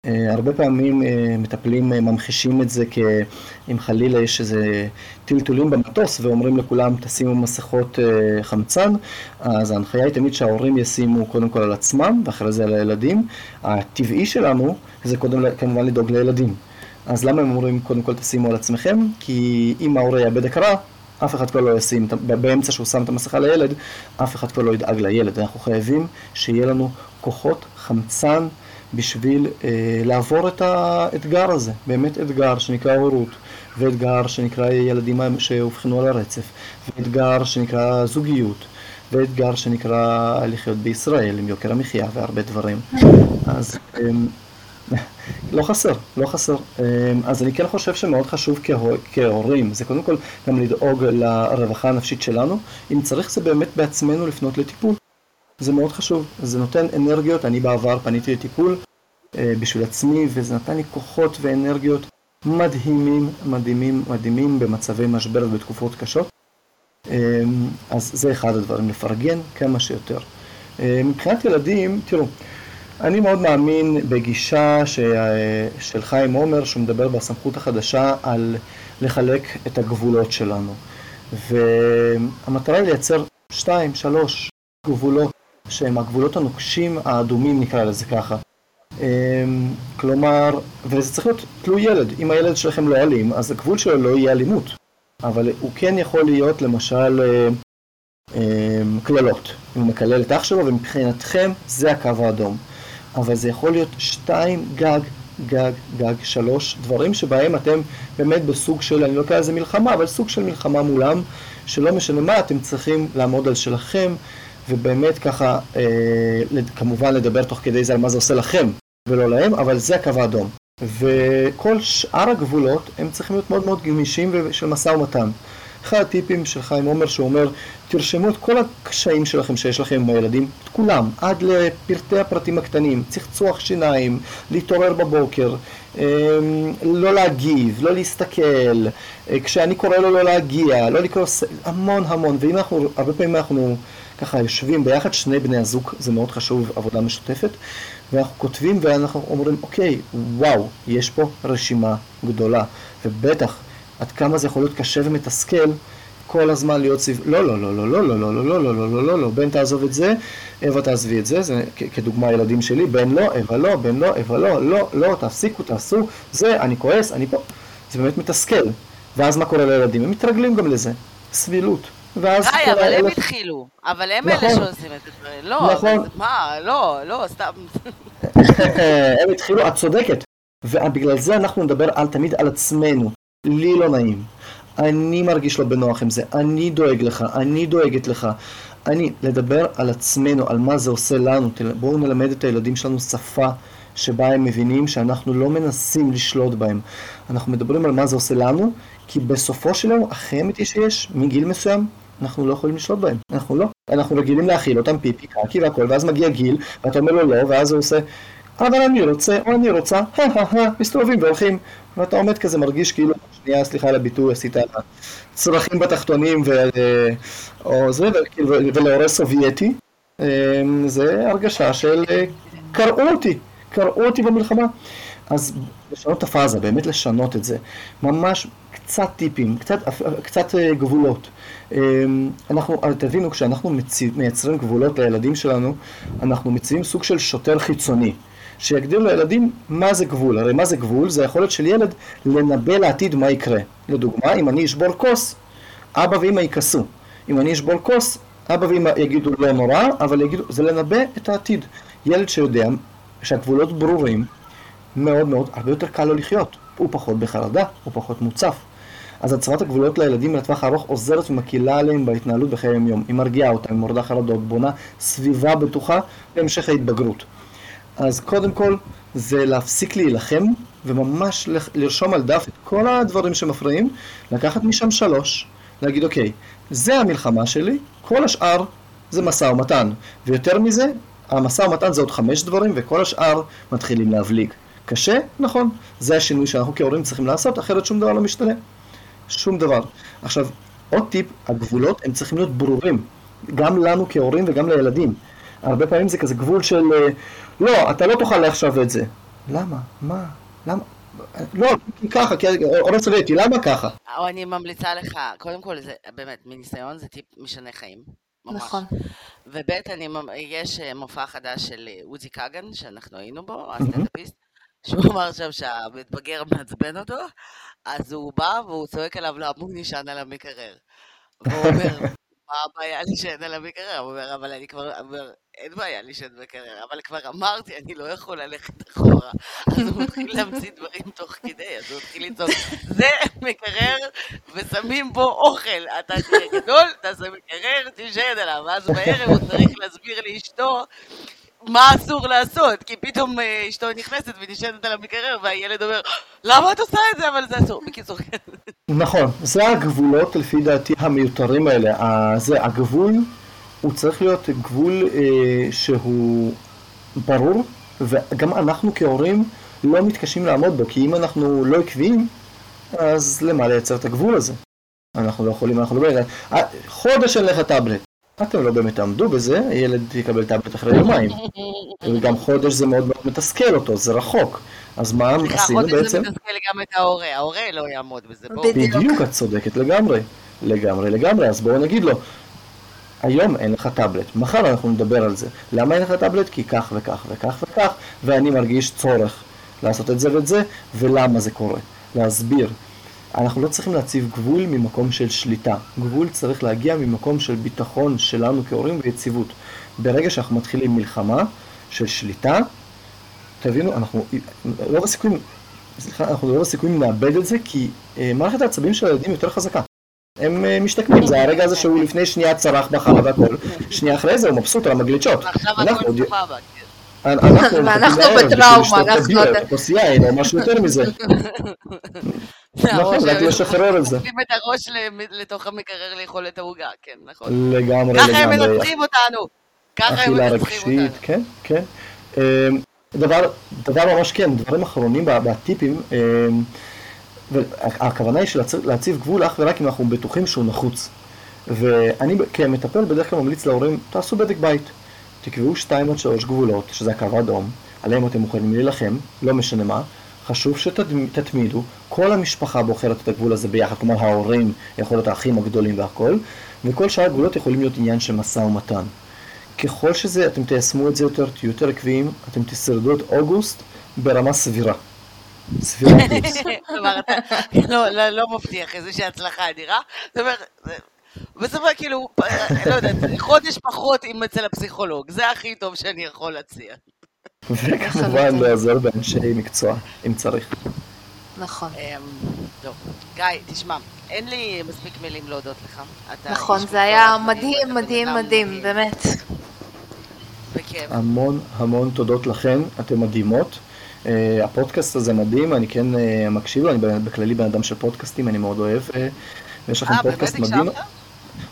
אה, הרבה פעמים אה, מטפלים אה, ממחישים את זה כאם חלילה יש איזה טלטולים במטוס ואומרים לכולם תשימו מסכות חמצן, אז ההנחיה היא תמיד שההורים ישימו קודם כל על עצמם ואחרי זה על הילדים. הטבעי שלנו זה קודם כמובן לדאוג לילדים. אז למה הם אומרים קודם כל תשימו על עצמכם? כי אם ההורה יאבד הכרה, אף אחד כבר לא ישים, באמצע שהוא שם את המסכה לילד, אף אחד כבר לא ידאג לילד. אנחנו חייבים שיהיה לנו כוחות חמצן. בשביל אה, לעבור את האתגר הזה, באמת אתגר שנקרא הורות, ואתגר שנקרא ילדים שאובחנו על הרצף, ואתגר שנקרא זוגיות, ואתגר שנקרא לחיות בישראל עם יוקר המחיה והרבה דברים. אז אה, לא חסר, לא חסר. אה, אז אני כן חושב שמאוד חשוב כהור, כהורים, זה קודם כל גם לדאוג לרווחה הנפשית שלנו, אם צריך זה באמת בעצמנו לפנות לטיפול. זה מאוד חשוב, זה נותן אנרגיות, אני בעבר פניתי לטיפול אה, בשביל עצמי, וזה נתן לי כוחות ואנרגיות מדהימים, מדהימים, מדהימים במצבי משבר ובתקופות קשות. אה, אז זה אחד הדברים, לפרגן כמה שיותר. אה, מבחינת ילדים, תראו, אני מאוד מאמין בגישה ש... של חיים עומר, שהוא מדבר בסמכות החדשה על לחלק את הגבולות שלנו. והמטרה היא לייצר שתיים, שלוש גבולות שהם הגבולות הנוקשים האדומים נקרא לזה ככה. אמ, כלומר, וזה צריך להיות תלוי ילד, אם הילד שלכם לא אלים, אז הגבול שלו לא יהיה אלימות, אבל הוא כן יכול להיות למשל אה, אמ, קללות, הוא מקלל את אח שלו ומבחינתכם זה הקו האדום, אבל זה יכול להיות שתיים גג, גג, גג, שלוש, דברים שבהם אתם באמת בסוג של, אני לא קורא לזה מלחמה, אבל סוג של מלחמה מולם, שלא משנה מה, אתם צריכים לעמוד על שלכם, ובאמת ככה, אה, כמובן לדבר תוך כדי זה על מה זה עושה לכם ולא להם, אבל זה הקו האדום. וכל שאר הגבולות הם צריכים להיות מאוד מאוד גמישים ושל משא ומתן. אחד הטיפים של חיים עומר שאומר, תרשמו את כל הקשיים שלכם שיש לכם עם הילדים, את כולם, עד לפרטי הפרטים הקטנים, צחצוח שיניים, להתעורר בבוקר, אמ, לא להגיב, לא להסתכל, אה, כשאני קורא לו לא להגיע, לא לקרוא, המון המון, ואם אנחנו, הרבה פעמים אנחנו ככה יושבים ביחד, שני בני הזוג, זה מאוד חשוב, עבודה משותפת, ואנחנו כותבים ואנחנו אומרים, אוקיי, וואו, יש פה רשימה גדולה, ובטח, עד כמה זה יכול להיות קשה ומתסכל כל הזמן להיות סביב, לא, לא, לא, לא, לא, לא, לא, לא, לא, לא, לא, לא, לא, בן תעזוב את זה, אווה תעזבי את זה, זה כדוגמה ילדים שלי, בן לא, אווה לא, בן לא, אווה לא, לא, לא, תפסיקו, תעשו, זה, אני כועס, אני פה, זה באמת מתסכל. ואז מה קורה לילדים? הם מתרגלים גם לזה, סבילות. ואז... היי, אבל הם התחילו. אבל הם אלה שעושים את הדברים. לא, נכון. מה, לא, לא, סתם. הם התחילו, את צודקת. ובגלל זה אנחנו נדבר על, תמיד על עצמנו. לי לא נעים. אני מרגיש לא בנוח עם זה. אני דואג לך, אני דואגת לך. אני, לדבר על עצמנו, על מה זה עושה לנו. בואו נלמד את הילדים שלנו שפה שבה הם מבינים שאנחנו לא מנסים לשלוט בהם. אנחנו מדברים על מה זה עושה לנו, כי בסופו של יום, אחרי אמיתי שיש, מגיל מסוים, אנחנו לא יכולים לשלוט בהם. אנחנו לא. אנחנו רגילים להכיל אותם פיפי, קקי והכל, ואז מגיע גיל, ואתה אומר לו לא, ואז הוא עושה, אבל אני רוצה, או אני רוצה, מסתובבים והולכים, ואתה עומד כזה, מרגיש כאילו, שנייה, סליחה על הביטוי, עשית צרכים בתחתונים, ו... או זה, ולהורה סובייטי, אמ, זה הרגשה של קראו אותי, קראו אותי במלחמה. אז לשנות את הפאזה, באמת לשנות את זה. ממש קצת טיפים, קצת, קצת אה, גבולות. אמ, אנחנו, תבינו, כשאנחנו מייצרים גבולות לילדים שלנו, אנחנו מציבים סוג של שוטר חיצוני. שיגדיר לילדים מה זה גבול. הרי מה זה גבול? זה היכולת של ילד לנבא לעתיד מה יקרה. לדוגמה, אם אני אשבור כוס, אבא ואמא יכעסו. אם אני אשבור כוס, אבא ואמא יגידו לא נורא, אבל יגידו, זה לנבא את העתיד. ילד שיודע שהגבולות ברורים, מאוד מאוד, הרבה יותר קל לו לחיות. הוא פחות בחרדה, הוא פחות מוצף. אז הצבת הגבולות לילדים לטווח הארוך עוזרת ומקהילה עליהם בהתנהלות בחיי היום-יום. היא מרגיעה אותם, היא מורדה חרדות, בונה סביבה בטוחה להמשך ההתבגרות. אז קודם כל, זה להפסיק להילחם, וממש לרשום על דף את כל הדברים שמפריעים, לקחת משם שלוש, להגיד, אוקיי, זה המלחמה שלי, כל השאר זה משא ומתן. ויותר מזה, המשא ומתן זה עוד חמש דברים, וכל השאר מתחילים להבליג. קשה? נכון. זה השינוי שאנחנו כהורים צריכים לעשות, אחרת שום דבר לא משתנה. שום דבר. עכשיו, עוד טיפ, הגבולות הם צריכים להיות ברורים, גם לנו כהורים וגם לילדים. הרבה פעמים זה כזה גבול של, אה, לא, אתה לא תאכל עכשיו את זה. למה? מה? למה? לא, כי ככה, כי אורס ראיתי, למה ככה? או אני ממליצה לך, קודם כל, זה באמת, מניסיון זה טיפ משנה חיים. ממש. נכון. וב' אני, יש אה, מופע חדש של אה, עוזי כגן, שאנחנו היינו בו, הסטנדאפיסט, שהוא אמר שם שהמתבגר מעצבן אותו, אז הוא בא והוא צועק עליו, הוא נשען על המקרר. והוא אומר, מה הבעיה לישן על המקרר? הוא אומר, אבל אני כבר, אומר, אין בעיה לישן במקרר, אבל כבר אמרתי, אני לא יכול ללכת אחורה. אז הוא מתחיל להמציא דברים תוך כדי, אז הוא מתחיל לצעוק, זה מקרר, ושמים בו אוכל. אתה תהיה גדול, תעשה מקרר, תישן עליו. ואז בערב הוא צריך להסביר לאשתו מה אסור לעשות, כי פתאום אה, אשתו נכנסת ונשענת על המקרר והילד אומר, למה את עושה את זה? אבל זה אסור. בקיצור, כן. נכון, זה הגבולות לפי דעתי המיותרים האלה. זה הגבול, הוא צריך להיות גבול אה, שהוא ברור, וגם אנחנו כהורים לא מתקשים לעמוד בו, כי אם אנחנו לא עקביים, אז למה לייצר את הגבול הזה? אנחנו לא יכולים, אנחנו לא... חודש אין לך טאבלט. אתם לא באמת תעמדו בזה, הילד יקבל טאבלט אחרי יומיים. וגם חודש זה מאוד מאוד מתסכל אותו, זה רחוק. אז מה עשינו בעצם? חודש זה מתסכל גם את ההורה, ההורה לא יעמוד בזה, בואו. בדיוק, את צודקת לגמרי. לגמרי, לגמרי. אז בואו נגיד לו, היום אין לך טאבלט, מחר אנחנו נדבר על זה. למה אין לך טאבלט? כי כך וכך וכך וכך, ואני מרגיש צורך לעשות את זה ואת זה, ולמה זה קורה. להסביר. אנחנו לא צריכים להציב גבול ממקום של שליטה. גבול צריך להגיע ממקום של ביטחון שלנו כהורים ויציבות. ברגע שאנחנו מתחילים מלחמה של שליטה, תבינו, אנחנו רוב הסיכויים, סליחה, אנחנו רוב הסיכויים נאבד את זה, כי אה, מערכת העצבים של הילדים יותר חזקה. הם אה, משתקמים, זה הרגע הזה שהוא לפני שנייה צרח בחרה והכל, שנייה אחרי זה הוא מבסוט על המגלצ'ות. ועכשיו הכל סבבה. ואנחנו בטראומה, אנחנו... כוס יין או משהו יותר מזה. נכון, רק לשחרר את זה. מכניסים את הראש לתוך המקרר לאכול את העוגה, כן, נכון. לגמרי, לגמרי. ככה הם מנצחים אותנו. ככה הם מנצחים אותנו. כן, כן. אמ, דבר, דבר ממש כן, דברים אחרונים בטיפים, אמ, והכוונה היא להציב גבול אך ורק אם אנחנו בטוחים שהוא נחוץ. ואני כמטפל בדרך כלל ממליץ להורים, תעשו בדק בית. תקבעו שתיים עד שלוש גבולות, שזה הקו האדום, עליהם אתם מוכנים להילחם, לא משנה מה, חשוב שתתמידו, כל המשפחה בוחרת את הגבול הזה ביחד, כלומר ההורים, יכול להיות האחים הגדולים והכל, וכל שאר הגבולות יכולים להיות עניין של משא ומתן. ככל שזה, אתם תיישמו את זה יותר, תהיו יותר עקביים, אתם תשרדו את אוגוסט ברמה סבירה. סבירה פלוס. כלומר, אתה לא, לא, לא מבטיח איזושהי הצלחה אדירה, זאת אומרת, בסופו כאילו, לא יודעת, חודש פחות עם אצל הפסיכולוג, זה הכי טוב שאני יכול להציע. וכמובן לעזור באנשי מקצוע, אם צריך. נכון. אמ, טוב, גיא, תשמע, אין לי מספיק מילים להודות לך. נכון, זה היה מדהים, מדהים, מדהים, באמת. בכיף. המון המון תודות לכן, אתן מדהימות. Uh, הפודקאסט הזה מדהים, אני כן uh, מקשיב לו, אני בכללי בן אדם של פודקאסטים, אני מאוד אוהב, uh, ויש לכם פודקאסט מדהים. אה, באמת הקשבת?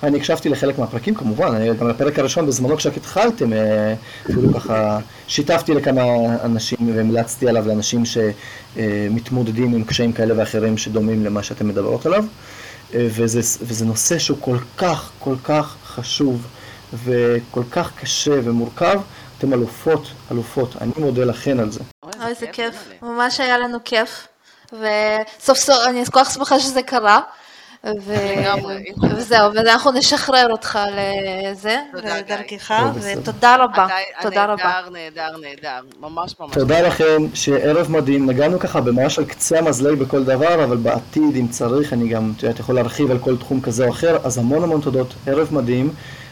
אני הקשבתי לחלק מהפרקים כמובן, אני, גם לפרק הראשון בזמנו כשרק התחלתם, אה, אפילו ככה שיתפתי לכמה אנשים והמלצתי עליו לאנשים שמתמודדים עם קשיים כאלה ואחרים שדומים למה שאתם מדברות עליו, אה, וזה, וזה נושא שהוא כל כך, כל כך חשוב וכל כך קשה ומורכב, אתם אלופות, אלופות, אני מודה לכן על זה. אוי, איזה כיף, ממש היה לנו כיף, וסוף סוף אני כל כך שמחה שזה קרה. ו... וזהו, ואנחנו נשחרר אותך לזה. לדרכך, בסדר. ותודה רבה, אתה תודה רבה. נהדר, נהדר, נהדר. ממש ממש. תודה לכם, שיהיה ערב מדהים. נגענו ככה ממש על קצה המזלג בכל דבר, אבל בעתיד, אם צריך, אני גם, את יודעת, יכול להרחיב על כל תחום כזה או אחר, אז המון המון תודות, ערב מדהים,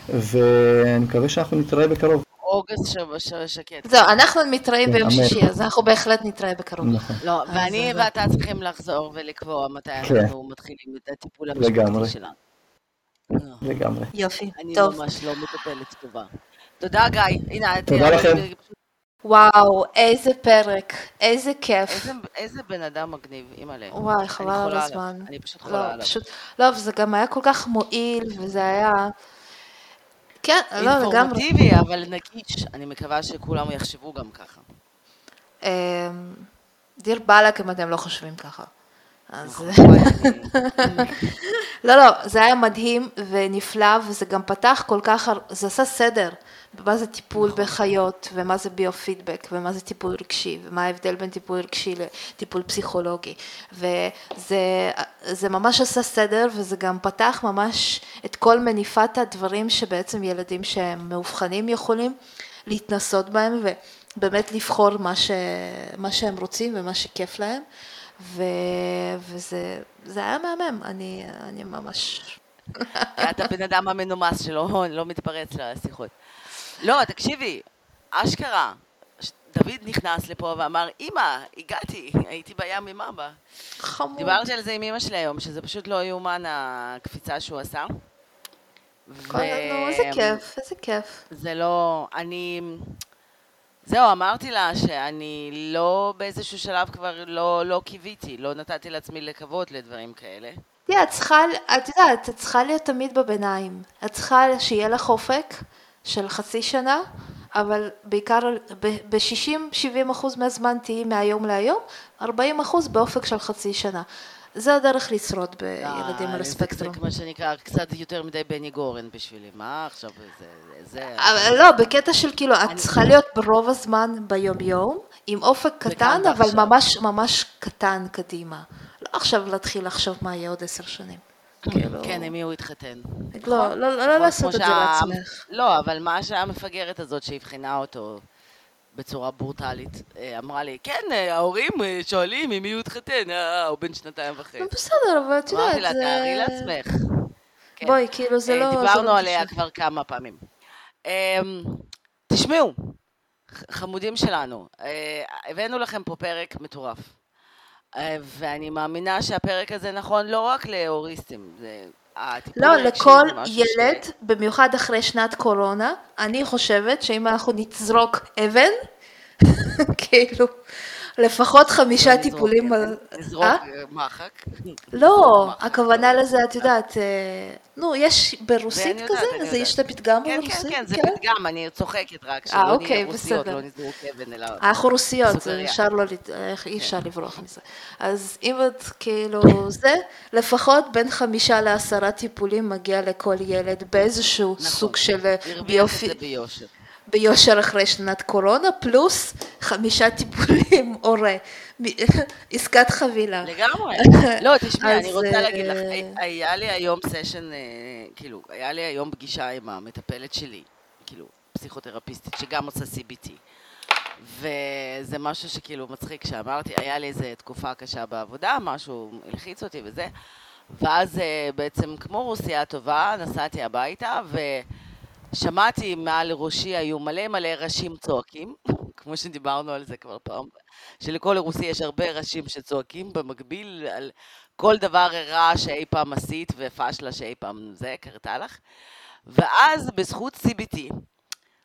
ואני מקווה שאנחנו נתראה בקרוב. אוגוסט שקט. זהו, אנחנו מתראים כן, ביום. שישי, אז אנחנו בהחלט נתראה בקרוב. נכון. לא, ואני ואתה צריכים לחזור ולקבוע מתי כן. אנחנו מתחילים את הטיפול. המשפטי שלנו. לגמרי. יופי, אני טוב. ממש לא מטפלת טובה. תודה, גיא. הנה, תודה לכם. אני- וואו, איזה פרק, איזה כיף. איזה- איזה בן אדם מגניב, אימא'לה. וואי, אני חבל על. הזמן. אני פשוט חולה לא, עליו. פשוט, לא, וזה גם היה כל כך מועיל, וזה היה... כן, לא, לגמרי. אינפורמטיבי, אבל נגיש. אני מקווה שכולם יחשבו גם ככה. אמ, דיר באלק אם אתם לא חושבים ככה. אז... אני- לא, לא, זה היה מדהים ונפלא, וזה גם פתח כל כך, זה עשה סדר במה זה טיפול נכון. בחיות, ומה זה ביו-פידבק, ומה זה טיפול רגשי, ומה ההבדל בין טיפול רגשי לטיפול פסיכולוגי. וזה זה ממש עשה סדר, וזה גם פתח ממש את כל מניפת הדברים שבעצם ילדים שהם מאובחנים יכולים להתנסות בהם, ובאמת לבחור מה, ש, מה שהם רוצים ומה שכיף להם. ו... וזה זה היה מהמם, אני, אני ממש... כי אתה בן אדם המנומס שלא לא מתפרץ לשיחות. לא, תקשיבי, אשכרה, דוד נכנס לפה ואמר, אמא, הגעתי, הייתי בים עם אבא. חמוד. דיברתי על זה עם אמא שלי היום, שזה פשוט לא יאומן הקפיצה שהוא עשה. כל- נו, איזה כיף, איזה כיף. זה לא, אני... זהו, אמרתי לה שאני לא באיזשהו שלב כבר לא, לא קיוויתי, לא נתתי לעצמי לקוות לדברים כאלה. תראה, את צריכה, את יודעת, את צריכה להיות תמיד בביניים. את צריכה שיהיה לך אופק של חצי שנה, אבל בעיקר ב-60-70 אחוז מהזמן תהיי מהיום להיום, 40 אחוז באופק של חצי שנה. זה הדרך לשרוד בילדים אה, על זה- הספקטרום. זה כמו שנקרא קצת יותר מדי בני גורן בשבילי, מה עכשיו זה... לא, בקטע של כאילו, את צריכה להיות ברוב הזמן ביום יום, עם אופק קטן, אבל. ממש ממש קטן קדימה. לא עכשיו להתחיל לחשוב מה יהיה עוד עשר שנים. כאילו, כן, עם מי הוא התחתן. לא, לא, לא, כמו לעשות את זה לעצמך. לא, אבל מה שהמפגרת הזאת שאבחנה אותו בצורה ברוטלית, אה, אמרה לי, כן, אה, ההורים אה, שואלים עם מי הוא התחתן, אה, הוא בן שנתיים וחצי. בסדר, אבל את יודעת, אמרתי לה, זה... תארי לעצמך. כן. בואי, כאילו, זה לא... זה דיברנו לא עליה. כבר כמה פעמים. אמ, תשמעו, חמודים שלנו, הבאנו לכם פה פרק מטורף. אה, ואני מאמינה שהפרק הזה נכון לא רק להוריסטים, זה... לא, לכל ילד, במיוחד אחרי שנת קורונה, אני חושבת שאם אנחנו נזרוק אבן, כאילו, לפחות חמישה טיפולים... על- נזרוק אה? מחק. לא. הכוונה לזה, את יודעת, אה, נו, יש ברוסית כזה? זה. יש את הפתגם כן, ברוסית? כן, כן, זה פתגם, אני צוחקת רק, אה, שלא אוקיי, נהיה רוסיות, בסדר. לא נזרוק אבן, אלא... אנחנו רוסיות, לא, אי אפשר לברוח מזה. אז אם את כאילו זה, לפחות בין חמישה לעשרה טיפולים מגיע לכל ילד באיזשהו נכון. סוג של הרוויח ביופי, את זה ביושר. ביושר אחרי שנת קורונה, פלוס חמישה טיפולים הורה. עסקת חבילה. לגמרי. לא, תשמעי, אני רוצה אה, להגיד לך, היה לי היום סשן, אה, כאילו, היה לי היום פגישה עם המטפלת שלי, כאילו, פסיכותרפיסטית, שגם עושה CBT. וזה משהו שכאילו מצחיק שאמרתי, היה לי איזה תקופה קשה בעבודה, משהו הלחיץ אותי וזה, ואז אה, בעצם כמו רוסיה טובה, נסעתי הביתה, ושמעתי מעל ראשי היו מלא מלא ראשים צועקים, כמו שדיברנו על זה כבר פעם, שלכל רוסי יש הרבה ראשים שצועקים במקביל על כל דבר רע שאי פעם עשית ופשלה שאי פעם זה, קרתה לך. ואז בזכות CBT,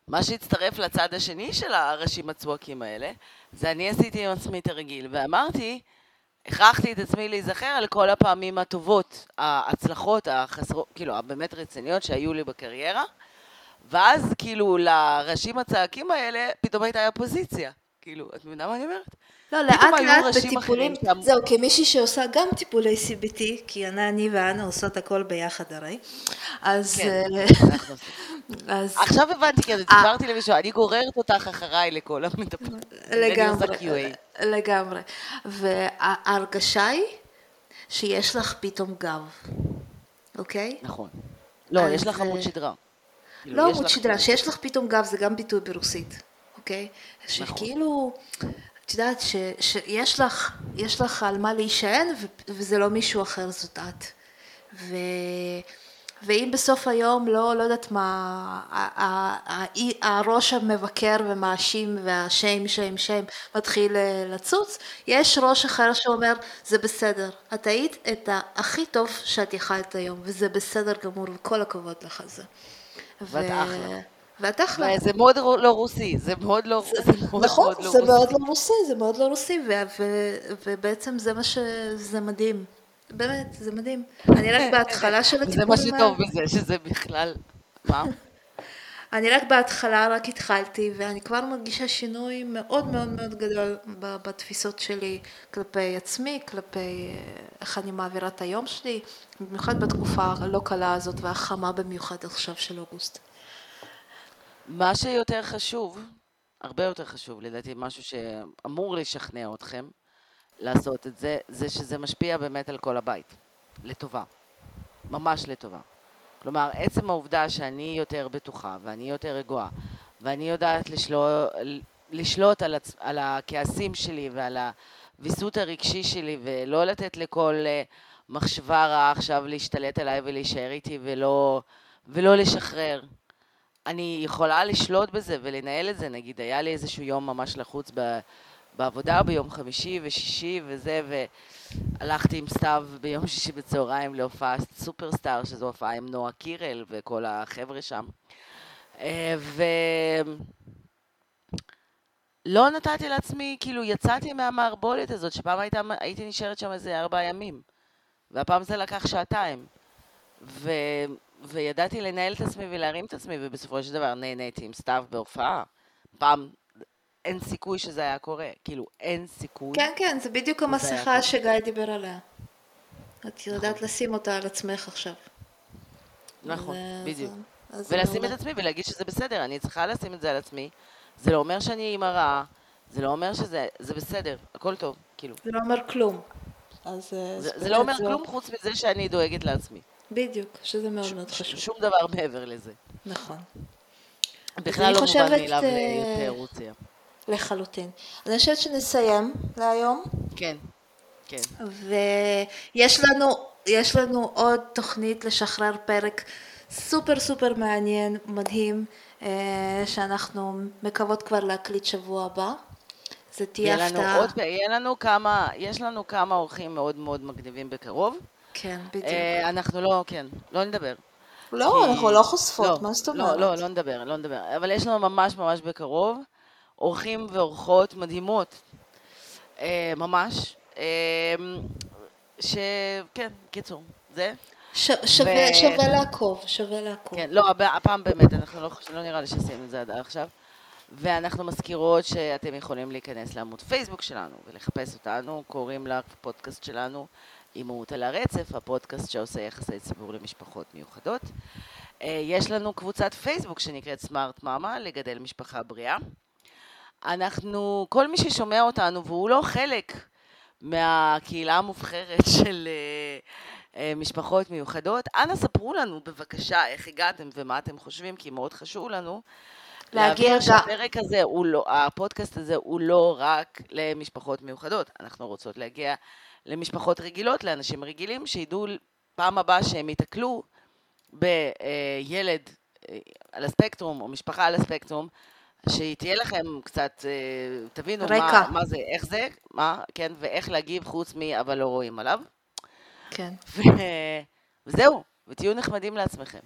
מה שהצטרף לצד השני של הראשים הצועקים האלה, זה אני עשיתי עם עצמי תרגיל, ואמרתי, הכרחתי את עצמי להיזכר על כל הפעמים הטובות, ההצלחות, החסרות, כאילו, הבאמת רציניות שהיו לי בקריירה, ואז כאילו לראשים הצעקים האלה פתאום הייתה אופוזיציה. כאילו, את מבינה מה אני אומרת? לא, לאט לאט בטיפולים, אחרים זהו, כמישהי שעושה גם טיפולי CBT, כי אני, אני ואנה עושות הכל ביחד הרי, אז... כן, אה. אז עכשיו הבנתי, כי דיברתי למישהו, אני גוררת אותך אחריי לכל המטפלים. לגמרי, אני. לגמרי. וההרגשה היא שיש לך פתאום גב. אוקיי? נכון. לא, יש לך עמוד אה, שדרה. כאילו, לא עמוד שדרה, שיש לך פתאום גב, זה גם ביטוי ברוסית, אוקיי? נכון. שכאילו, את יודעת, שיש לך, יש לך על מה להישען, וזה לא מישהו אחר, זאת את. ו, ואם בסוף היום, לא, לא יודעת מה, הראש המבקר ומאשים והשיים, שיים, שיים מתחיל אה, לצוץ, יש ראש אחר שאומר, זה בסדר, את היית את הכי טוב שאת יכלת היום, וזה בסדר גמור, וכל הכבוד לך על זה. ואת אחלה. ואת אחלה. וזה מאוד לא רוסי, זה מאוד לא זה מאוד נכון, זה רוסי. מאוד לא רוסי, זה מאוד לא רוסי, ובעצם זה מה ש... זה מדהים. באמת, זה מדהים. אני רק בהתחלה של זה הטיפולים מה האלה. שטוב בזה, שזה בכלל... מה? אני רק בהתחלה, רק התחלתי, ואני כבר מרגישה שינוי מאוד מאוד מאוד גדול בתפיסות שלי כלפי עצמי, כלפי אה, איך אני מעבירה את היום שלי, במיוחד בתקופה הלא קלה הזאת והחמה במיוחד עכשיו של אוגוסט. מה שיותר חשוב, הרבה יותר חשוב, לדעתי, משהו שאמור לשכנע אתכם לעשות את זה, זה שזה משפיע באמת על כל הבית, לטובה. ממש לטובה. כלומר, עצם העובדה שאני יותר בטוחה, ואני יותר רגועה, ואני יודעת לשלוט, לשלוט על, עצ... על הכעסים שלי ועל הוויסות הרגשי שלי, ולא לתת לכל אה, מחשבה רעה עכשיו להשתלט עליי ולהישאר איתי ולא, ולא לשחרר. אני יכולה לשלוט בזה ולנהל את זה, נגיד היה לי איזשהו יום ממש לחוץ ב, בעבודה ביום חמישי ושישי וזה, והלכתי עם סתיו ביום שישי בצהריים להופעה סופרסטאר, שזו הופעה עם נועה קירל וכל החבר'ה שם. אה, ולא נתתי לעצמי, כאילו יצאתי מהמערבולת הזאת, שפעם היית, הייתי נשארת שם איזה ארבעה ימים, והפעם זה לקח שעתיים. ו... וידעתי לנהל את עצמי ולהרים את עצמי, ובסופו של דבר נהניתי עם סתיו בהופעה. פעם אין סיכוי שזה היה קורה, כאילו אין סיכוי. כן, כן, זה בדיוק המסכה. שגיא דיבר עליה. את יודעת לשים אותה על עצמך עכשיו. נכון, בדיוק. ולשים את. עצמי ולהגיד שזה בסדר, אני צריכה לשים את זה על עצמי. זה לא אומר שאני אימא רעה, זה לא אומר שזה זה בסדר, הכל טוב, כאילו. זה לא אומר כלום. אה, זה, לא אומר כלום חוץ מזה שאני דואגת לעצמי. בדיוק, שזה מאוד מאוד חשוב. שום דבר מעבר לזה. נכון, בכלל לא מובן מאליו אה, ליותר רוסיה. לחלוטין. אני חושבת שנסיים להיום, כן, כן. ויש לנו, יש לנו עוד תוכנית לשחרר פרק סופר סופר מעניין, מדהים, אה, שאנחנו מקוות כבר להקליט שבוע הבא. זה תהיה הפתעה. עוד, יהיה לנו כמה, יש לנו כמה אורחים מאוד מאוד מגניבים בקרוב. כן, בדיוק. אה, אנחנו לא, כן, לא נדבר. לא, כי- אנחנו לא חושפות, לא, מה זאת לא, אומרת? לא, לא נדבר, לא נדבר. אבל יש לנו ממש ממש בקרוב אורחים ואורחות מדהימות. אה, ממש. אה, שכן, קיצור, זה. ש- שווה ו- שווה לעקוב, שווה לעקוב. כן, לא, הפעם באמת, אנחנו לא, לא נראה לי שעשינו את זה עד עכשיו. ואנחנו מזכירות שאתם יכולים להיכנס לעמוד פייסבוק שלנו ולחפש אותנו, קוראים לפודקאסט שלנו אימהות על הרצף, הפודקאסט שעושה יחסי ציבור למשפחות מיוחדות. אה, יש לנו קבוצת פייסבוק שנקראת סמארט מאמה, לגדל משפחה בריאה. אנחנו, כל מי ששומע אותנו והוא לא חלק מהקהילה המובחרת של אה, אה, משפחות מיוחדות, אנא ספרו לנו בבקשה איך הגעתם ומה אתם חושבים, כי מאוד חשוב לנו להגיע להבהיר גם- שהפרק הזה, הוא לא, הפודקאסט הזה הוא לא רק למשפחות מיוחדות, אנחנו רוצות להגיע למשפחות רגילות, לאנשים רגילים, שידעו פעם הבאה שהם ייתקלו בילד אה, על הספקטרום, או משפחה על הספקטרום, שתהיה לכם קצת, אה, תבינו רקע. מה, מה זה, איך זה, מה, כן, ואיך להגיב חוץ מ... אבל לא רואים עליו. כן, ו... וזהו, ותהיו נחמדים לעצמכם.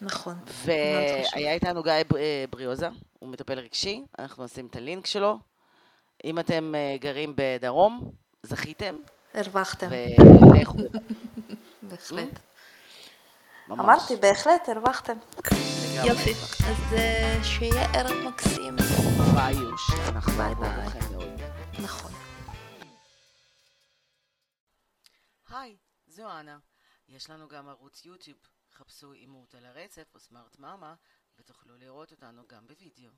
נכון. והיה איתנו גיא אה, בריוזה, הוא מטפל רגשי, אנחנו נשים את הלינק שלו. אם אתם אה, גרים בדרום, זכיתם, הרווחתם, ולכו. בהחלט. אמרתי, בהחלט, הרווחתם. יופי. אז אה, שיהיה ערב מקסים. ביי יוש, אנחנו ביי, ביי. נכון. היי, זו אנה. יש לנו גם ערוץ יוטיוב, חפשו אימהות על הרצף או Smart Mama, ותוכלו לראות אותנו גם בווידאו.